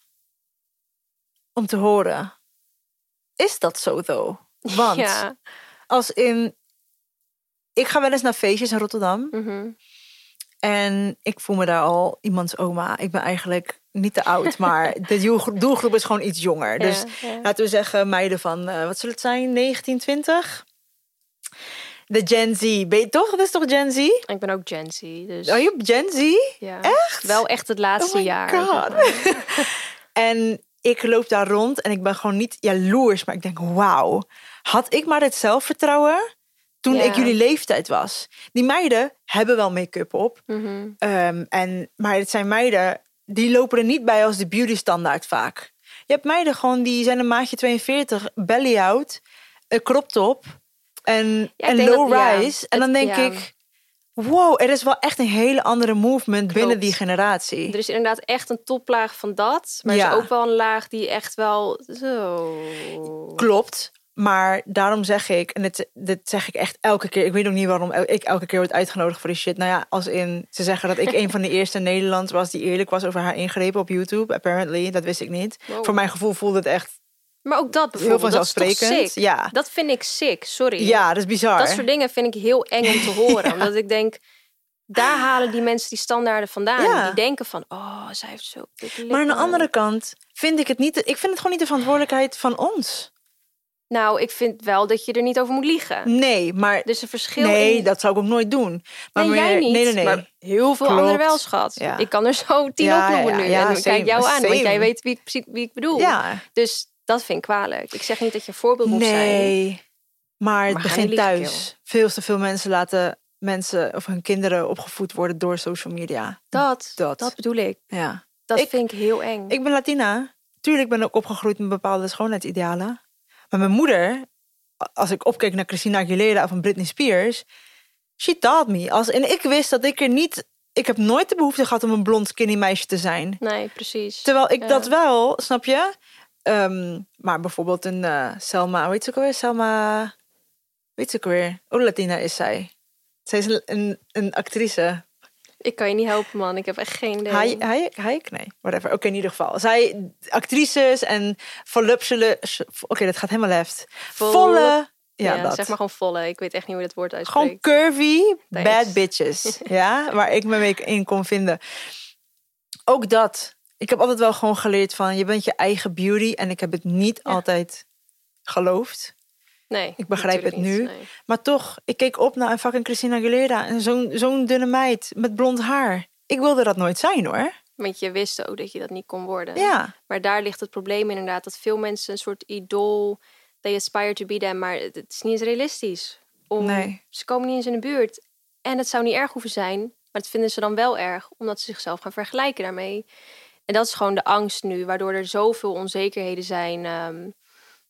om te horen, is dat zo though? Want ja. als in, ik ga wel eens naar feestjes in Rotterdam mhm. en ik voel me daar al iemands oma. Ik ben eigenlijk niet te oud, maar de doelgroep- is gewoon iets jonger. Dus Ja, ja. laten we zeggen meiden van, eh, wat zullen het zijn, 19, 20? De Gen Z, ben je toch? Dat is toch Gen Z? Ik ben ook Gen Z, dus Oh, je hebt Gen Z? ja. echt? Wel echt het laatste Oh jaar. God. En ik loop daar rond en ik ben gewoon niet jaloers, maar ik denk, wauw, had ik maar het zelfvertrouwen toen Ja. ik jullie leeftijd was. Die meiden hebben wel make-up op, Mhm. ehm, en, maar het zijn meiden die lopen er niet bij als de beauty standaard vaak. Je hebt meiden gewoon die zijn een maatje 42, belly out, een crop top en, Ja, en low dat- ja, rise. en dan denk ja. ik, wow, er is wel echt een hele andere movement binnen die generatie. Er is inderdaad echt een toplaag van dat. Maar Ja. er is ook wel een laag die echt wel zo... Klopt. Maar daarom zeg ik, en dit, dit zeg ik echt elke keer. Ik weet ook niet waarom ik elke keer word uitgenodigd voor die shit. Nou ja, als in ze zeggen dat ik een van de eerste in Nederland was die eerlijk was over haar ingrepen op YouTube. Apparently, dat wist ik niet. Wow. Voor mijn gevoel voelde het echt Maar ook dat heel bijvoorbeeld, dat is toch vanzelfsprekend. sick? Ja. Dat vind ik sick, sorry. ja, dat is bizar. Dat soort dingen vind ik heel eng om te horen. Omdat ik denk, daar halen die mensen die standaarden vandaan. Ja. Die denken van, oh, zij heeft zo maar aan de andere kant vind ik het niet. Ik vind het gewoon niet de verantwoordelijkheid van ons. Nou, ik vind wel dat je er niet over moet liegen. Nee, maar Er is een verschil nee, in... dat zou ik ook nooit doen. Maar nee, jij niet. Nee, nee, nee. Maar heel veel anderen wel, schat. Ja. Ik kan er zo tien Ja, opnoemen nu. ja, en ik kijk jou aan, want jij weet wie ik, precies wie ik bedoel. ja, Dus dat vind ik kwalijk. Ik zeg niet dat je voorbeeld moet zijn. Nee, maar het Maar begint thuis. Veel te veel mensen laten mensen of hun kinderen opgevoed worden door social media. Dat, Dat. dat, bedoel ik. Ja. Dat Ik- vind ik heel eng. Ik ben Latina. Tuurlijk ben ik opgegroeid met bepaalde schoonheidsidealen. Maar mijn moeder, als ik opkeek naar Christina Aguilera of een Britney Spears, she taught me. Als, en ik wist dat ik er niet. Ik heb nooit de behoefte gehad om een blond skinny meisje te zijn. Nee, precies. Terwijl ik Ja. dat wel, snap je? Ehm, maar bijvoorbeeld een eh, Selma, hoe heet ze ook alweer? Selma, weet ze ook weer? Oh, Latina is zij. Zij is een, een, een actrice. Ik kan je niet helpen, man. Ik heb echt geen idee. Hayek? Hayek? Hayek? Nee, whatever. Oké, in ieder geval. Zij, actrices en voluptuele... Oké, dat gaat helemaal left. Vol- Volle... Ja, Ja, dat. zeg maar gewoon volle. Ik weet echt niet hoe dat woord Gewoon uitspreekt. curvy, Thanks. bad bitches. ja, waar ik me mee in kon vinden. Ook dat. Ik heb altijd wel gewoon geleerd van... je bent je eigen beauty. En ik heb het niet Ja. altijd geloofd. Nee, Ik begrijp het nu. niet, nee. Maar toch, ik keek op naar een fucking Christina Aguilera. En zo'n zo'n dunne meid met blond haar. Ik wilde dat nooit zijn hoor. Want je wist ook dat je dat niet kon worden. Ja, Maar daar ligt het probleem inderdaad. Dat veel mensen een soort idool they aspire to be them, maar het, het is niet eens realistisch. Om, Nee. Ze komen niet eens in de buurt. En het zou niet erg hoeven zijn, maar dat vinden ze dan wel erg, omdat ze zichzelf gaan vergelijken daarmee. En dat is gewoon de angst nu, waardoor er zoveel onzekerheden zijn. ehm,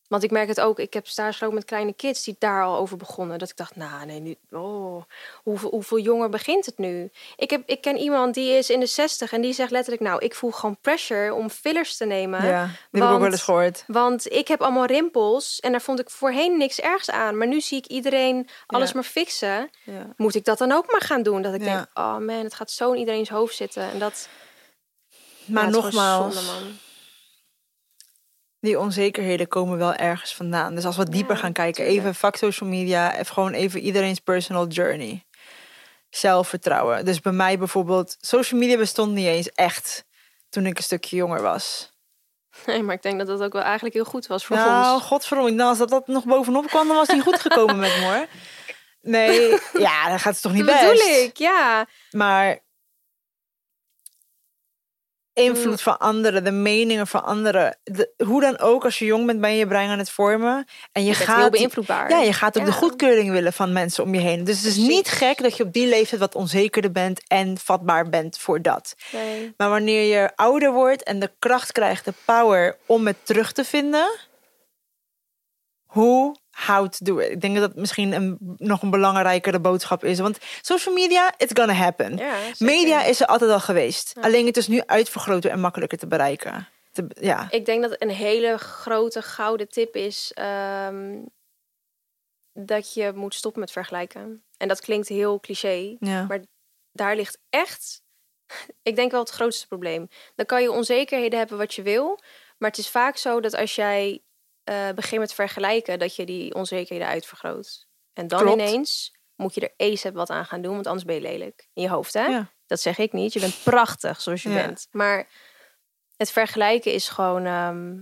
want ik merk het ook, ik heb stage met kleine kids die daar al over begonnen. Dat ik dacht, nou nee, nu, oh, hoeveel, hoeveel jonger begint het nu? Ik, heb, ik ken iemand die is in de 60 en die zegt letterlijk, nou, ik voel gewoon pressure om fillers te nemen. Ja, die heb ik ook wel want- eens gehoord. Want ik heb allemaal rimpels en daar vond ik voorheen niks ergs aan. Maar nu zie ik iedereen alles Ja. maar fixen. Ja. Moet ik dat dan ook maar gaan doen? Dat ik Ja. denk, oh man, het gaat zo in iedereen's hoofd zitten. En dat, Maar nogmaals, zonde, die onzekerheden komen wel ergens vandaan. Dus als we dieper Ja, gaan kijken, tuurlijk. even fuck social media, even gewoon even iedereen's personal journey. Zelfvertrouwen. Dus bij mij bijvoorbeeld, social media bestond niet eens echt toen ik een stukje jonger was. Nee, maar ik denk dat dat ook wel eigenlijk heel goed was voor nou, ons. godverdomme, nou, als dat, dat nog bovenop kwam, dan was niet goed gekomen met me hoor. Nee, ja, dan gaat het toch niet Dat best. bedoel ik, ja. Maar invloed van anderen, de meningen van anderen. de- hoe dan ook, als je jong bent, ben je je brein aan het vormen. En je, Je gaat. heel beïnvloedbaar. Ja, je gaat ook de goedkeuring willen van mensen om je heen. Dus het is Precies. niet gek dat je op die leeftijd wat onzekerder bent en vatbaar bent voor dat. Nee. Maar wanneer je ouder wordt en de kracht krijgt, de power om het terug te vinden, hoe how to do it. Ik denk dat dat misschien een, nog een belangrijkere boodschap is. Want social media, it's gonna happen. Ja. Media is er altijd al geweest. Alleen het is nu uitvergroten en makkelijker te bereiken. Te, ja. Ik denk dat een hele grote gouden tip is ehm, dat je moet stoppen met vergelijken. En dat klinkt heel cliché, Ja. maar daar ligt echt, ik denk wel het grootste probleem. Dan kan je onzekerheden hebben wat je wil, maar het is vaak zo dat als jij eh, begint met vergelijken, dat je die onzekerheden uitvergroot. En dan Klopt. ineens moet je er ASAP wat aan gaan doen, want anders ben je lelijk. In je hoofd, hè? Ja. Dat zeg ik niet. Je bent prachtig zoals je Ja. bent. Maar het vergelijken is gewoon. ehm,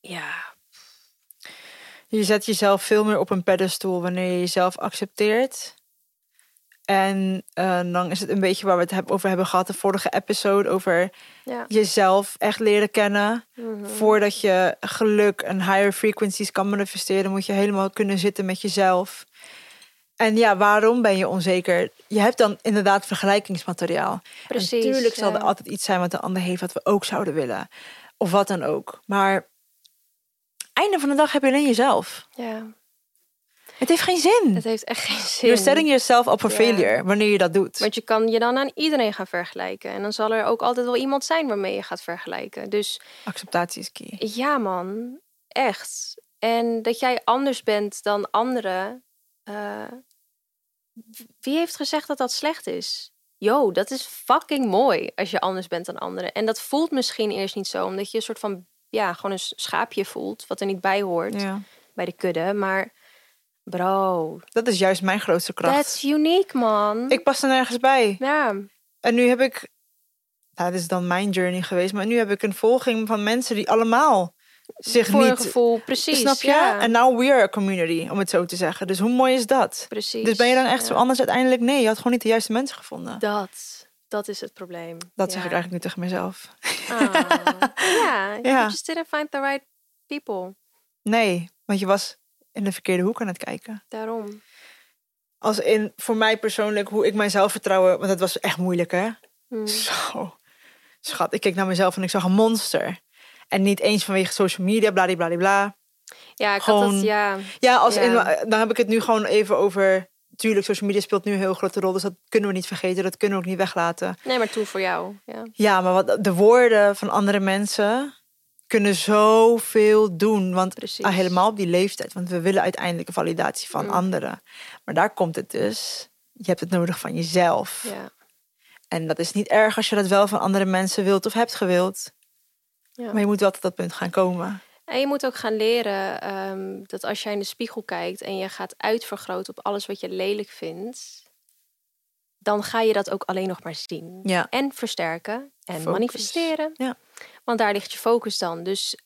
ja, Je zet jezelf veel meer op een pedestal wanneer je jezelf accepteert. En eh, dan is het een beetje waar we het heb- over hebben gehad, de vorige episode, over ja. jezelf echt leren kennen. Mhm. Voordat je geluk en higher frequencies kan manifesteren, moet je helemaal kunnen zitten met jezelf. En ja, waarom ben je onzeker? Je hebt dan inderdaad vergelijkingsmateriaal. Precies, Natuurlijk zal er altijd iets zijn wat de ander heeft wat we ook zouden willen. Of wat dan ook. Maar einde van de dag heb je alleen jezelf. ja, Het heeft geen zin. het heeft echt geen zin. You're setting yourself up for Ja. failure wanneer je dat doet. Want je kan je dan aan iedereen gaan vergelijken. En dan zal er ook altijd wel iemand zijn waarmee je gaat vergelijken. Dus Acceptatie is key. ja, man, echt. En dat jij anders bent dan anderen. eh, wie heeft gezegd dat dat slecht is? Yo, dat is fucking mooi als je anders bent dan anderen. En dat voelt misschien eerst niet zo, omdat je een soort van, ja, gewoon een schaapje voelt, wat er niet bij hoort Ja. bij de kudde. Maar bro, Dat is juist mijn grootste kracht. that's unique, man. Ik pas er nergens bij. Ja, En nu heb ik, nou, dit is dan mijn journey geweest, maar nu heb ik een volging van mensen die allemaal zich voor niet. gevoel, precies. snap je? En now we're a community, om het zo te zeggen. Dus hoe mooi is dat? precies. Dus ben je dan echt ja. zo anders uiteindelijk? Nee, je had gewoon niet de juiste mensen gevonden. Dat, dat is het probleem. Dat zeg ik eigenlijk nu tegen mezelf. Ah, ja, Ja. you just didn't find the right people. Nee, want je was in de verkeerde hoek aan het kijken. Daarom. Als in, voor mij persoonlijk, hoe ik mijzelf vertrouwen, want het was echt moeilijk hè. Hmm. Zo. Schat, ik keek naar mezelf en ik zag een monster. En niet eens vanwege social media, bladibladibla. Ja, ik had dat, ja. Ja, als Ja. In, dan heb ik het nu gewoon even over... Tuurlijk, social media speelt nu een heel grote rol. Dus dat kunnen we niet vergeten. Dat kunnen we ook niet weglaten. Nee, maar toen voor jou. Ja. Ja, maar wat, de woorden van andere mensen kunnen zoveel doen. Want Precies. ah, helemaal op die leeftijd. Want we willen uiteindelijk een validatie van Mm. anderen. Maar daar komt het dus. Je hebt het nodig van jezelf. Ja. En dat is niet erg als je dat wel van andere mensen wilt of hebt gewild. Ja. Maar je moet wel tot dat punt gaan komen. En je moet ook gaan leren ehm, dat als jij in de spiegel kijkt en je gaat uitvergroten op alles wat je lelijk vindt, dan ga je dat ook alleen nog maar zien. Ja. En versterken en Focus. manifesteren. Ja. Want daar ligt je focus dan. Dus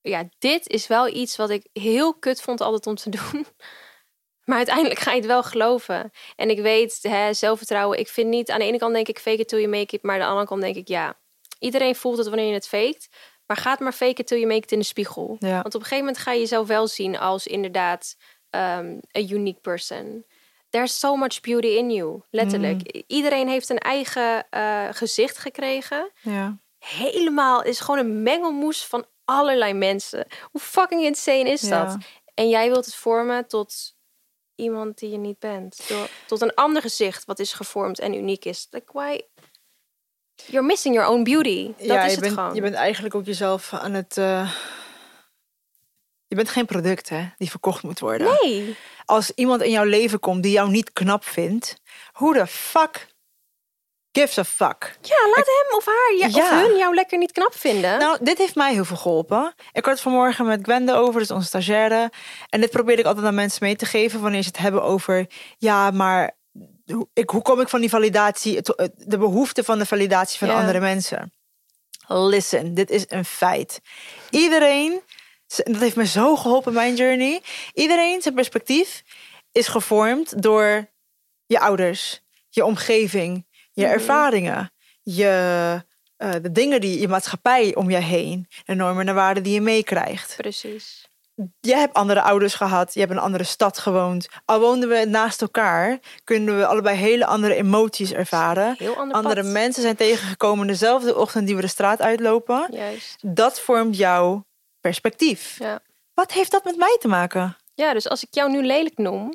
ja, dit is wel iets wat ik heel kut vond altijd om te doen. Maar uiteindelijk ga je het wel geloven. En ik weet, hè, zelfvertrouwen. Ik vind niet, aan de ene kant denk ik fake it till you make it. Maar aan de andere kant denk ik, ja, iedereen voelt het wanneer je het faked. Maar ga het maar faken till je make it in de spiegel. Ja. Want op een gegeven moment ga je jezelf wel zien als inderdaad um, a unique person. There's so much beauty in you. Letterlijk. Mm. Iedereen heeft een eigen uh, gezicht gekregen. Ja. Helemaal is gewoon een mengelmoes van allerlei mensen. Hoe fucking insane is Ja. dat? En jij wilt het vormen tot iemand die je niet bent. Door, tot een ander gezicht wat is gevormd en uniek is. Like why? You're missing your own beauty. Dat ja, is je het bent, gewoon. je bent eigenlijk ook jezelf aan het. eh, Je bent geen product, hè, die verkocht moet worden. Nee. Als iemand in jouw leven komt die jou niet knap vindt, hoe de fuck gives a fuck? Ja, laat hem of haar ja, of hun jou lekker niet knap vinden. Nou, dit heeft mij heel veel geholpen. Ik had het vanmorgen met Gwende over, dus onze stagiaire. En dit probeer ik altijd aan mensen mee te geven wanneer ze het hebben over... Ja, maar hoe, ik, hoe kom ik van die validatie, de behoefte van de validatie van Ja. andere mensen? Listen, dit is een feit. Iedereen, dat heeft me zo geholpen in mijn journey. Iedereen, zijn perspectief is gevormd door je ouders, je omgeving, je Mhm. ervaringen, je, eh, de dingen die je maatschappij om je heen, de normen en waarden die je meekrijgt. Precies. Je hebt andere ouders gehad, je hebt in een andere stad gewoond. Al woonden we naast elkaar, kunnen we allebei hele andere emoties ervaren. Heel ander Andere pad. mensen zijn tegengekomen dezelfde ochtend die we de straat uitlopen. Juist. Dat vormt jouw perspectief. Ja. Wat heeft dat met mij te maken? ja, dus als ik jou nu lelijk noem,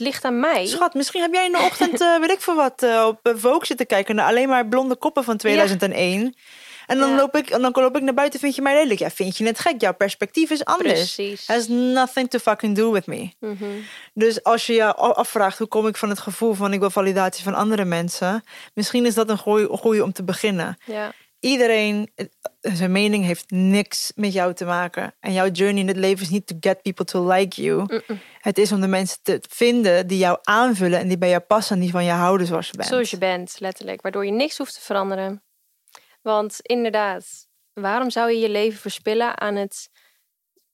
ligt aan mij. Schat, misschien heb jij in de ochtend, eh weet ik veel wat, eh, op eh, Vogue zitten kijken naar alleen maar blonde koppen van 2001. En dan, Ja. loop ik, en dan loop ik naar buiten, vind je mij lelijk? Ja, vind je het gek? Jouw perspectief is anders. Precies. Has nothing to fucking do with me. Mhm. Dus als je je afvraagt hoe kom ik van het gevoel van ik wil validatie van andere mensen, misschien is dat een goeie, goeie om te beginnen. Ja. Iedereen, eh, zijn mening heeft niks met jou te maken. En jouw journey in het leven is niet to get people to like you. Het is om de mensen te vinden die jou aanvullen en die bij jou passen en die van je houden zoals je bent. Zoals je bent, letterlijk. Waardoor je niks hoeft te veranderen. Want inderdaad, waarom zou je je leven verspillen aan het...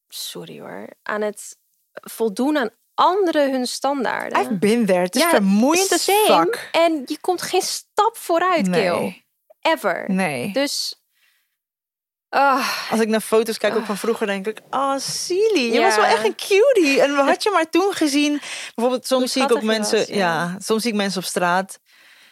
Sorry hoor. Aan het voldoen aan anderen hun standaarden. I've been there. Het is Ja, vermoeiend same. fuck. En je komt geen stap vooruit. Nee, Ever. nee. Dus... ah, Als ik naar foto's kijk, ook van vroeger, denk ik, oh, silly. Je Ja. was wel echt een cutie. En wat had je maar toen gezien? Bijvoorbeeld, soms zie ik ook mensen, was, ja. ja. soms zie ik mensen op straat.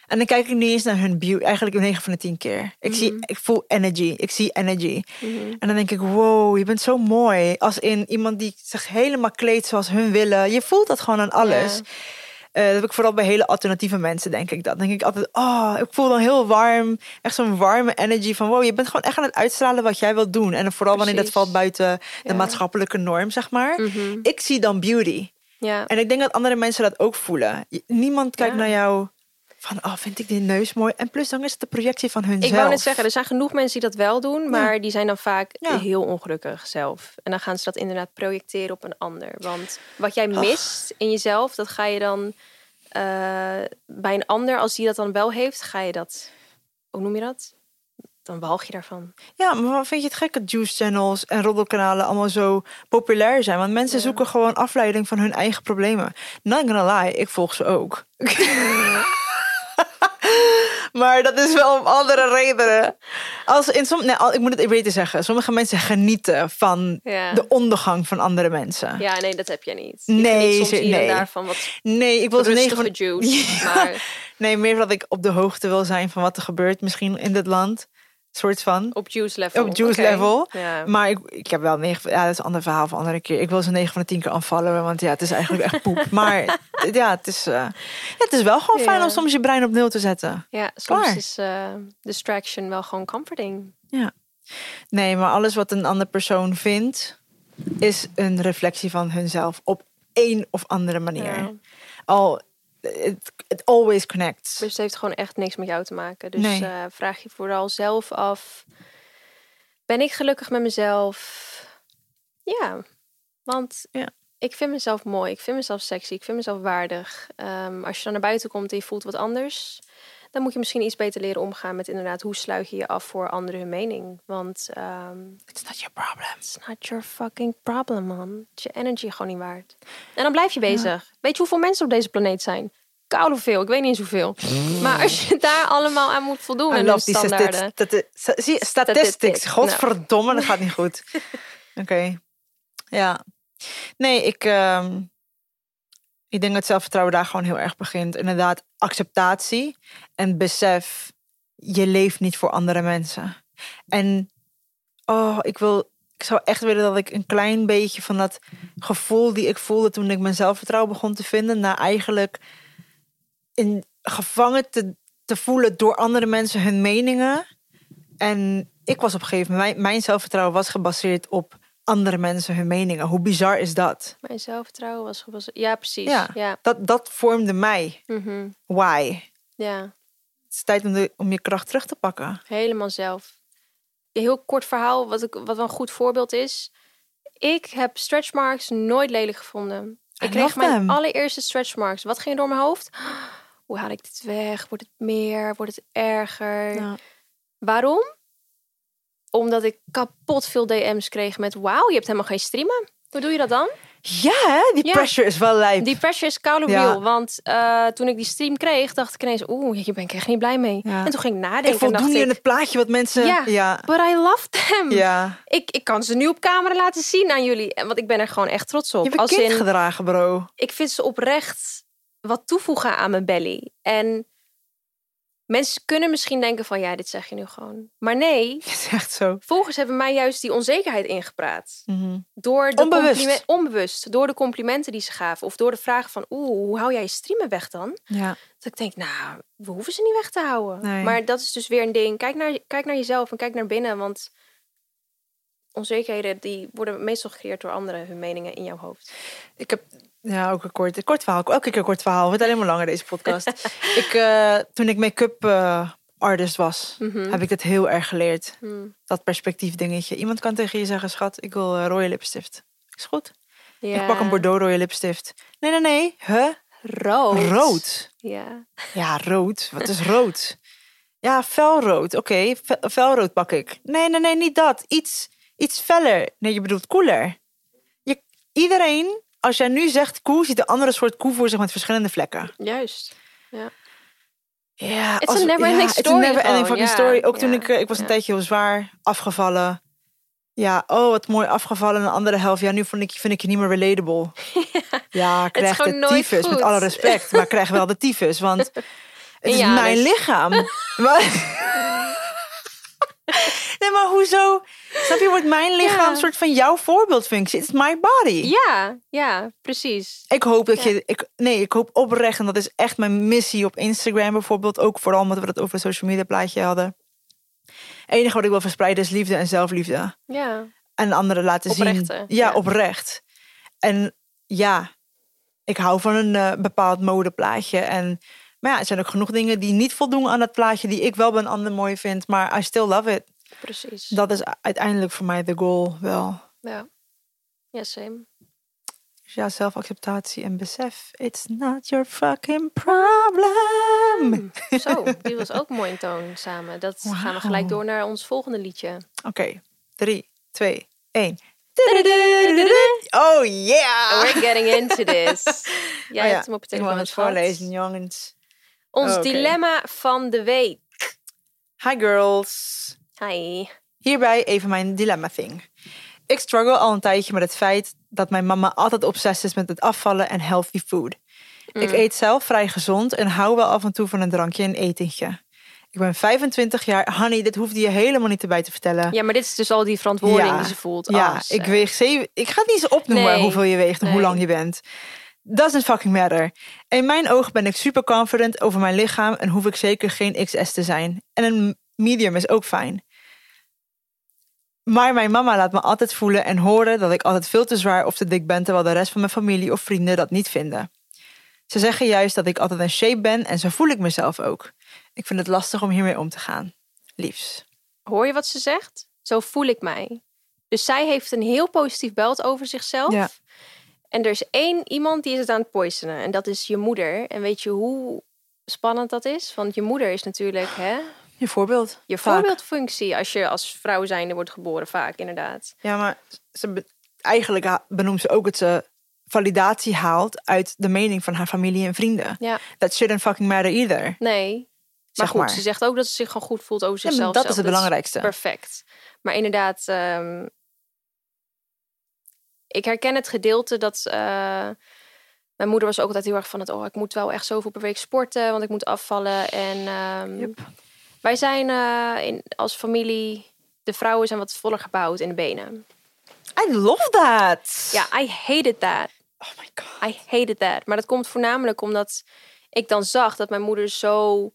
En dan kijk ik niet eens naar hun beauty. Eigenlijk 9 van de 10 keer. Ik, zie, Mhm. ik voel energy. Ik zie energy. mhm. En dan denk ik, wow, je bent zo mooi. Als in iemand die zich helemaal kleedt zoals hun willen. Je voelt dat gewoon aan alles. Eh, dat heb ik vooral bij hele alternatieve mensen, denk ik. Dat denk ik altijd, oh, ik voel dan heel warm. Echt zo'n warme energy van, wow, je bent gewoon echt aan het uitstralen wat jij wilt doen. En vooral wanneer dat valt buiten de Ja. maatschappelijke norm, zeg maar. Mhm. Ik zie dan beauty. Ja. En ik denk dat andere mensen dat ook voelen. Niemand kijkt Ja. naar jou van, oh, vind ik die neus mooi? En plus dan is het de projectie van hunzelf. Ik wou net zeggen, er zijn genoeg mensen die dat wel doen, maar die zijn dan vaak Ja. heel ongelukkig zelf. En dan gaan ze dat inderdaad projecteren op een ander. Want wat jij mist in jezelf, dat ga je dan eh, bij een ander, als die dat dan wel heeft, ga je dat, hoe noem je dat? Dan walg je daarvan. Ja, maar wat vind je het gek dat juice channels en roddelkanalen allemaal zo populair zijn? Want mensen Ja. zoeken gewoon afleiding van hun eigen problemen. Not gonna lie, ik volg ze ook. maar dat is wel om andere redenen. Als in som, nee, ik moet het even beter zeggen. Sommige mensen genieten van Ja. de ondergang van andere mensen. Ja, nee, dat heb jij niet. Je Nee, soms nee. en daarvan wat Nee, ik wil negen rustige van. juice. Ja. Maar Nee, meer dat ik op de hoogte wil zijn van wat er gebeurt misschien in dit land. Soort van. op juice level. Op juice level. Ja. Maar ik, ik heb wel negen. Ja, dat is een ander verhaal een andere keer. Ik wil ze 9 van de 10 keer aanvallen. Want ja, het is eigenlijk echt poep. Maar ja, het is, eh, ja, het is wel gewoon fijn Ja. om soms je brein op nul te zetten. Ja, soms Klaar. is eh, distraction wel gewoon comforting. Nee, maar alles wat een andere persoon vindt, is een reflectie van hunzelf op één of andere manier. Ja. Al, it, it always connects. Dus het heeft gewoon echt niks met jou te maken. Dus Nee. eh, vraag je vooral zelf af: ben ik gelukkig met mezelf? Ja, want Ja. ik vind mezelf mooi, ik vind mezelf sexy, ik vind mezelf waardig. Ehm, als je dan naar buiten komt en je voelt wat anders, dan moet je misschien iets beter leren omgaan met inderdaad hoe sluit je je af voor anderen hun mening. Want ehm It's not your problem. it's not your fucking problem, man. Het je energy gewoon niet waard. En dan blijf je bezig. Weet je hoeveel mensen op deze planeet zijn? koude veel. Ik weet niet eens hoeveel. Maar als je daar allemaal aan moet voldoen I en love die standaarden. zie je, Statistics. statistics. Godverdomme, dat gaat niet goed. Oké. Ja. Nee, ik, ehm, ik denk dat zelfvertrouwen daar gewoon heel erg begint. Inderdaad, acceptatie en besef, je leeft niet voor andere mensen. En oh, ik wil, ik zou echt willen dat ik een klein beetje van dat gevoel die ik voelde toen ik mijn zelfvertrouwen begon te vinden, naar eigenlijk in gevangen te, te voelen door andere mensen hun meningen. En ik was op een gegeven moment, mijn, mijn zelfvertrouwen was gebaseerd op andere mensen hun meningen. Hoe bizar is dat? Mijn zelfvertrouwen was gebaseerd. Ja, precies. Ja. Ja. Dat, dat vormde mij. Mhm. Why? ja. Het is tijd om, de, om je kracht terug te pakken. Helemaal zelf. Een heel kort verhaal, wat, ik, wat een goed voorbeeld is. Ik heb stretch marks nooit lelijk gevonden. Ik kreeg mijn allereerste stretch marks. Wat ging door mijn hoofd? Hoe haal ik dit weg? Wordt het meer? Wordt het erger? Ja. Waarom? Omdat ik kapot veel DM's kreeg met... Wauw, je hebt helemaal geen streamen. Hoe doe je dat dan? Ja, hè? die Ja. pressure is wel lijp. Die pressure is koude Ja. Want eh, toen ik die stream kreeg, dacht ik ineens... Oeh, hier ben ik echt niet blij mee. Ja. En toen ging ik nadenken. ik en voldoen dacht je ik, in het plaatje wat mensen... Ja. ja. But I love them. ja. Ik, ik kan ze nu op camera laten zien aan jullie. En Want ik ben er gewoon echt trots op. Je een Als in, gedragen, bro. ik vind ze oprecht wat toevoegen aan mijn belly. En mensen kunnen misschien denken van... Ja, dit zeg je nu gewoon. Maar nee, Het is echt zo. volgers hebben mij juist die onzekerheid ingepraat. Mhm. Door de Onbewust. onbewust. Door de complimenten die ze gaven. Of door de vragen van... Oeh, hoe hou jij je streamen weg dan? Ja. Dat ik denk, nou, we hoeven ze niet weg te houden. Nee. Maar dat is dus weer een ding. Kijk naar, kijk naar jezelf en kijk naar binnen. Want onzekerheden die worden meestal gecreëerd door anderen. Hun meningen in jouw hoofd. Ik heb ja, ook een kort, kort verhaal. Elke keer een kort verhaal. Het wordt alleen maar langer deze podcast. ik, eh, toen ik make-up eh, artist was, Mhm. heb ik dit heel erg geleerd. Hmm. Dat perspectief dingetje. Iemand kan tegen je zeggen, schat, ik wil eh, rode lipstift. Is goed. Ik pak een Bordeaux rode lipstift. Nee, nee, nee. Huh? Rood. Rood. Ja. Ja, rood. Wat is rood? Ja, felrood. Oké, fe- felrood pak ik. Nee, nee, nee, niet dat. Iets, iets feller. Nee, je bedoelt koeler. Je, iedereen, als jij nu zegt koe, ziet een andere soort koe voor zich met verschillende vlekken. Juist. Ja, It's a it's never ending fucking ja, story. Ook toen ja, ik, eh, ik was een ja. tijdje heel zwaar afgevallen. Ja, oh, wat mooi afgevallen. En de andere helft, ja, nu vond ik, vind ik je niet meer relatable. Ja, krijg gewoon de tyfus, met alle respect. Maar krijg wel de tyfus, want het is mijn anus. lichaam. Nee, maar hoezo? Snap je, wordt mijn lichaam Ja. een soort van jouw voorbeeldfunctie? It's my body. Ja, ja, precies. Ik hoop dat Ja. je, ik, nee, ik hoop oprecht, en dat is echt mijn missie op Instagram bijvoorbeeld, ook vooral omdat we het over een social media plaatje hadden. Het enige wat ik wil verspreiden is liefde en zelfliefde. Ja. En anderen laten Oprechte, zien. Ja, ja. oprecht. En ja, ik hou van een eh, bepaald modeplaatje. En, maar ja, er zijn ook genoeg dingen die niet voldoen aan dat plaatje, die ik wel bij een ander mooi vind. Maar I still love it. Precies. Dat is uiteindelijk voor mij de goal wel. Ja. Ja, same. Dus ja, zelfacceptatie en besef. It's not your fucking problem. Zo, die was ook mooi in toon samen. Dat gaan we gelijk door naar ons volgende liedje. Oké, drie, twee, één. Oh yeah! We're getting into this. Jij Oh ja, hebt hem op ik mag telefoon het gehad. voorlezen, jongens. Ons Oh, dilemma van de week. Hi girls. Hi. Hierbij even mijn dilemma thing. Ik struggle al een tijdje met het feit dat mijn mama altijd obsessief is met het afvallen en healthy food. Ik Mm. eet zelf vrij gezond en hou wel af en toe van een drankje en etentje. Ik ben 25 jaar. Honey, dit hoefde je helemaal niet erbij te vertellen. Ja, maar dit is dus al die verantwoording Ja. die ze voelt. Ja, als, ik eh, weeg zeven. Ik ga het niet eens opnoemen Nee. hoeveel je weegt en hoe lang je bent. Doesn't fucking matter. In mijn ogen ben ik super confident over mijn lichaam en hoef ik zeker geen XS te zijn. En een medium is ook fijn. Maar mijn mama laat me altijd voelen en horen dat ik altijd veel te zwaar of te dik ben, terwijl de rest van mijn familie of vrienden dat niet vinden. Ze zeggen juist dat ik altijd in shape ben en zo voel ik mezelf ook. Ik vind het lastig om hiermee om te gaan. Liefs. Hoor je wat ze zegt? Zo voel ik mij. Dus zij heeft een heel positief beeld over zichzelf. Ja. En er is één iemand die is het aan het poisonen. En dat is je moeder. En weet je hoe spannend dat is? Want je moeder is natuurlijk hè, Je voorbeeld. je Vaak. voorbeeldfunctie. Als je als vrouw zijnde wordt geboren, vaak inderdaad. Ja, maar ze be- eigenlijk benoemt ze ook het ze validatie haalt uit de mening van haar familie en vrienden. Ja. That shouldn't fucking matter either. Nee. Maar Zeg goed, maar. ze zegt ook dat ze zich gewoon goed voelt over Ja, zichzelf. dat is het belangrijkste. Perfect. Maar inderdaad, ehm, ik herken het gedeelte dat. eh, mijn moeder was ook altijd heel erg van het. Oh, ik moet wel echt zoveel per week sporten, want ik moet afvallen. En ehm, Yep. Wij zijn eh, in, als familie. De vrouwen zijn wat voller gebouwd in de benen. I love that. Ja, I hated that. Oh my god. I hated that. Maar dat komt voornamelijk omdat ik dan zag dat mijn moeder zo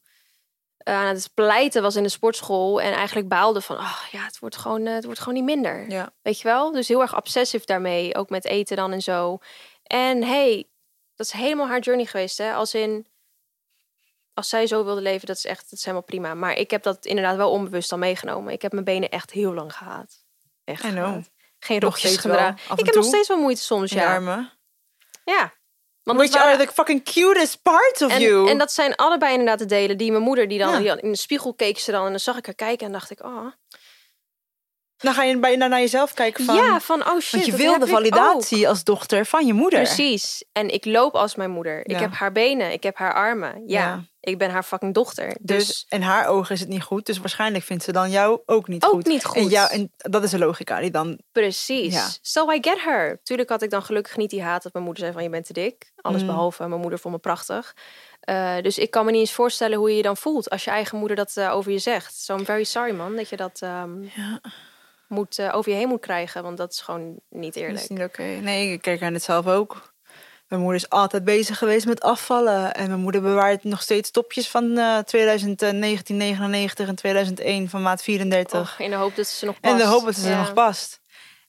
eh, aan het pleiten was in de sportschool. En eigenlijk baalde van, oh ja, het wordt gewoon, eh, het wordt gewoon niet minder. Ja. Weet je wel? Dus heel erg obsessief daarmee. Ook met eten dan en zo. En hey, dat is helemaal haar journey geweest. Hè? Als in, als zij zo wilde leven, dat is echt dat is helemaal prima. Maar ik heb dat inderdaad wel onbewust al meegenomen. Ik heb mijn benen echt heel lang gehaat. Echt gehaat. Geen rokjes gedragen. Ik heb nog steeds wel moeite soms, ja. armen. Ja. Want Which waren- are the fucking cutest parts of en, you. en dat zijn allebei inderdaad de delen die mijn moeder, die dan Ja. die in de spiegel keek ze dan en dan zag ik haar kijken en dacht ik, oh. Dan ga je bijna naar jezelf kijken van... ja, van oh shit. want je dat wil heb de ik ook. validatie als dochter van je moeder. Precies. En ik loop als mijn moeder. Ik heb haar benen, ik heb haar armen. Ja, Ja. Ik ben haar fucking dochter. Dus, Dus, in haar ogen is het niet goed. Dus waarschijnlijk vindt ze dan jou ook niet Ook goed. niet En, goed. jou, en dat is de logica die dan... precies. Ja. So I get her. Tuurlijk had ik dan gelukkig niet die haat dat mijn moeder zei van je bent te dik. Alles Mm. behalve mijn moeder vond me prachtig. Eh, dus ik kan me niet eens voorstellen hoe je je dan voelt als je eigen moeder dat eh, over je zegt. So I'm very sorry man dat je dat ehm, Ja, moet, eh, over je heen moet krijgen. Want dat is gewoon niet dat eerlijk. is niet oké. Nee, ik kijk aan het zelf ook. Mijn moeder is altijd bezig geweest met afvallen. En mijn moeder bewaart nog steeds topjes van eh 2019, 99 en 2001 van maat 34. Och, in de hoop dat ze nog past. En de hoop dat ze Ja. nog past.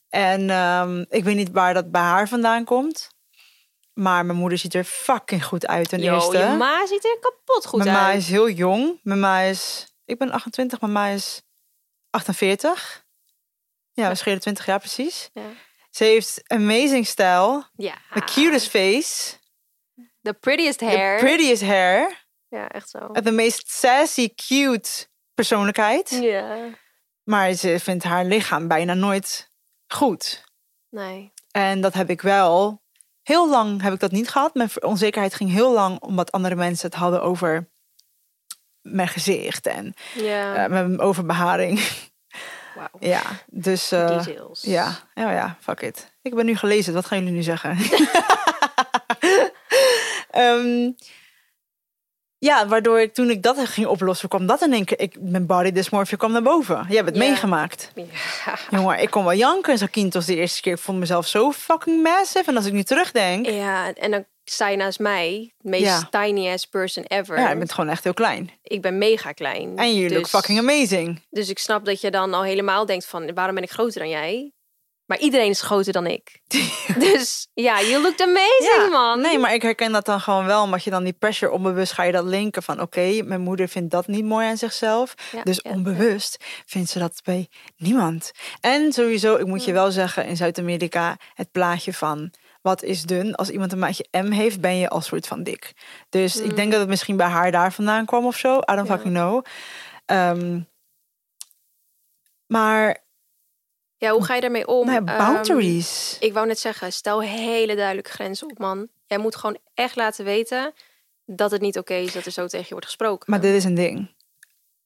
En ehm, ik weet niet waar dat bij haar vandaan komt. Maar mijn moeder ziet er fucking goed uit ten Yo, eerste. je ma ziet er kapot goed mijn ma uit. is heel jong. Mijn ma is... Ik ben 28, mijn ma is 48. Ja, we schelen 20 jaar precies. Ja. Ze heeft amazing stijl. Ja. The cutest face. The prettiest The hair. prettiest hair. Ja, echt zo. De meest sassy, cute persoonlijkheid. Ja. Maar ze vindt haar lichaam bijna nooit goed. Nee. En dat heb ik wel. Heel lang heb ik dat niet gehad. Mijn onzekerheid ging heel lang omdat andere mensen het hadden over mijn gezicht en Ja. eh, mijn overbeharing. Ja, dus eh, Details. ja, oh ja, fuck it. Ik ben nu gelezen. Wat gaan jullie nu zeggen? Ehm, ja, waardoor ik toen ik dat ging oplossen, kwam dat in één keer. Ik, mijn body dysmorphia kwam naar boven. Je hebt het Ja. meegemaakt. Ja. Jongen, ik kon wel janken in Zakynthos de eerste keer. Ik vond mezelf zo fucking massive. En als ik nu terugdenk, Ja, en dan je naast mij, de meest Ja. tiny ass person ever. ja, je bent gewoon echt heel klein. Ik ben mega klein. En you look Dus- fucking amazing. Dus ik snap dat je dan al helemaal denkt van, waarom ben ik groter dan jij? Maar iedereen is groter dan ik. dus ja, you looked amazing, man. Nee, maar ik herken dat dan gewoon wel. Omdat je dan die pressure onbewust ga je dat linken van... oké, mijn moeder vindt dat niet mooi aan zichzelf. Ja, dus ja. onbewust vindt ze dat bij niemand. En sowieso, ik moet je wel zeggen... in Zuid-Amerika het plaatje van... wat is dun? Als iemand een maatje M heeft, ben je al soort van dik. Dus ik denk dat het misschien bij haar daar vandaan kwam of zo. I don't Mm. Ja. fucking know. Ehm, maar Ja, hoe ga je daarmee om? nou Ehm, boundaries. ik wou net zeggen, stel hele duidelijke grenzen op, man. Jij moet gewoon echt laten weten dat het niet oké is dat er zo tegen je wordt gesproken. Maar dit is een ding.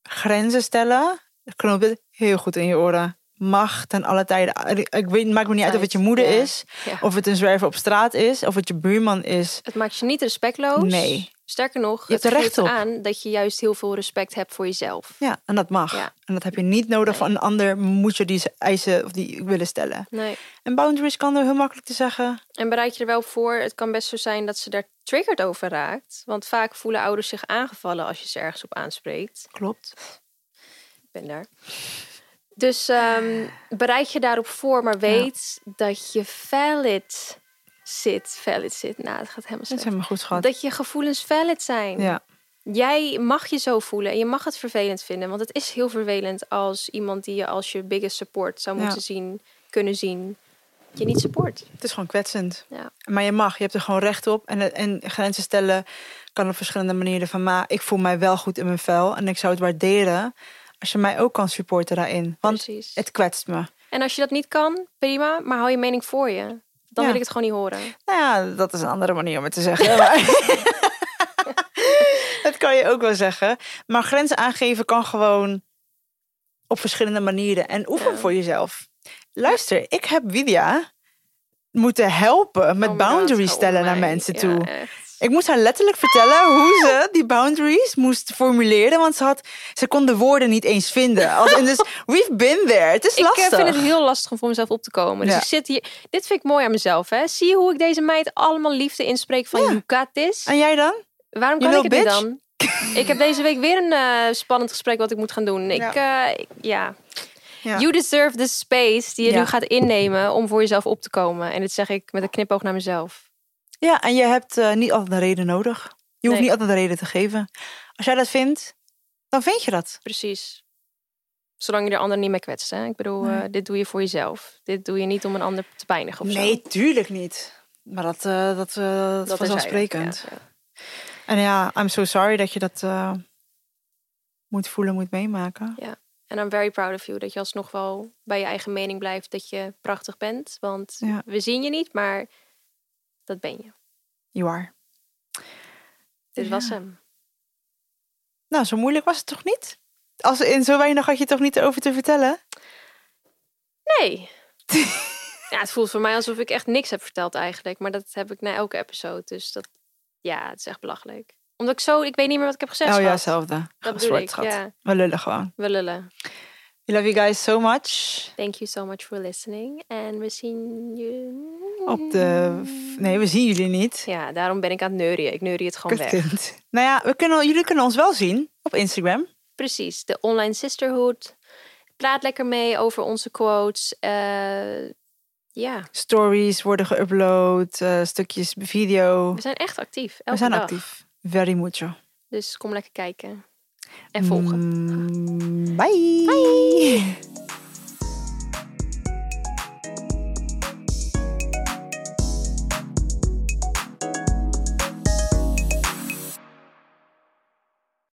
Grenzen stellen, knoop dit heel goed in je oren. Mag ten alle tijden. Ik weet, maakt me niet uit of het je moeder Ja. is, Ja. of het een zwerver op straat is, of het je buurman is. Het maakt je niet respectloos. Nee. Sterker nog, Je hebt het er geeft op. aan dat je juist heel veel respect hebt voor jezelf. Ja, en dat mag. Ja. En dat heb je niet nodig van een ander. Moet je die eisen of die willen stellen. Nee. En boundaries kan er heel makkelijk te zeggen. En bereid je er wel voor. Het kan best zo zijn dat ze daar triggered over raakt. Want vaak voelen ouders zich aangevallen als je ze ergens op aanspreekt. Klopt. Ik ben daar. Dus ehm, bereid je daarop voor, maar weet dat je valid zit. Valid zit. Nou, het gaat helemaal Dat is goed, schat. Dat je gevoelens valid zijn. Ja. Jij mag je zo voelen en je mag het vervelend vinden. Want het is heel vervelend als iemand die je als je biggest support zou Ja. moeten zien, kunnen zien, je niet support. Het is gewoon kwetsend. Ja. Maar je mag, je hebt er gewoon recht op. En, en grenzen stellen kan op verschillende manieren. Van, maar ik voel mij wel goed in mijn vel. En ik zou het waarderen als je mij ook kan supporten daarin. Want Precies. het kwetst me. En als je dat niet kan, prima, maar hou je mening voor je. Dan Ja. wil ik het gewoon niet horen. Nou ja, dat is een andere manier om het te zeggen. Maar... dat kan je ook wel zeggen. Maar grenzen aangeven kan gewoon op verschillende manieren. En oefen Ja. voor jezelf. Luister, ik heb Widia moeten helpen met Oh boundaries oh stellen naar mensen Ja, toe. echt. Ik moest haar letterlijk vertellen hoe ze die boundaries moest formuleren. Want ze, had, ze kon de woorden niet eens vinden. Als, en dus, we've been there. Het is Ik lastig. eh, vind het heel lastig om voor mezelf op te komen. Dus Ja. ik zit hier. Dit vind ik mooi aan mezelf. Hè? Zie je hoe ik deze meid allemaal liefde inspreek van Ja. you got this? En jij dan? Waarom You kan ik het niet dan? ik heb deze week weer een eh, spannend gesprek wat ik moet gaan doen. Ik, ja. ik- ja. Ja. You deserve the space die je Ja. nu gaat innemen om voor jezelf op te komen. En dit zeg ik met een knipoog naar mezelf. Ja, en je hebt eh, niet altijd een reden nodig. Je hoeft Nee. niet altijd een reden te geven. Als jij dat vindt, dan vind je dat. Precies. Zolang je de ander niet mee kwetst. Hè? Ik bedoel, Nee. eh, dit doe je voor jezelf. Dit doe je niet om een ander te pijnigen of zo. Nee, tuurlijk niet. Maar dat, eh dat, dat, Dat vanzelfsprekend. Ja, ja. En ja, I'm so sorry dat je dat moet voelen, moet meemaken. En I'm very proud of you dat je alsnog wel bij je eigen mening blijft dat je prachtig bent. Want Ja. we zien je niet, maar dat ben je. You are. Dit Ja. was hem. Nou, zo moeilijk was het toch niet? Als in zo weinig had je toch niet over te vertellen? Nee. ja, het voelt voor mij alsof ik echt niks heb verteld eigenlijk. Maar dat heb ik na elke episode. Dus dat, ja, het is echt belachelijk. Omdat ik zo, ik weet niet meer wat ik heb gezegd. oh ja, hetzelfde. Dat bedoel ik, ja. We lullen gewoon. We lullen. We love you guys so much. Thank you so much for listening. En we zien je... Op de... Nee, we zien jullie niet. Ja, daarom ben ik aan het neurien. Ik neurie het gewoon weg. Nou ja, we kunnen, jullie kunnen ons wel zien op Instagram. Precies, de online sisterhood. Praat lekker mee over onze quotes. Eh, ja, Stories worden geüpload, eh, stukjes video. we zijn echt actief. We zijn dag. actief. Very mucho. Dus kom lekker kijken. En volgen. Mm, bye. Bye.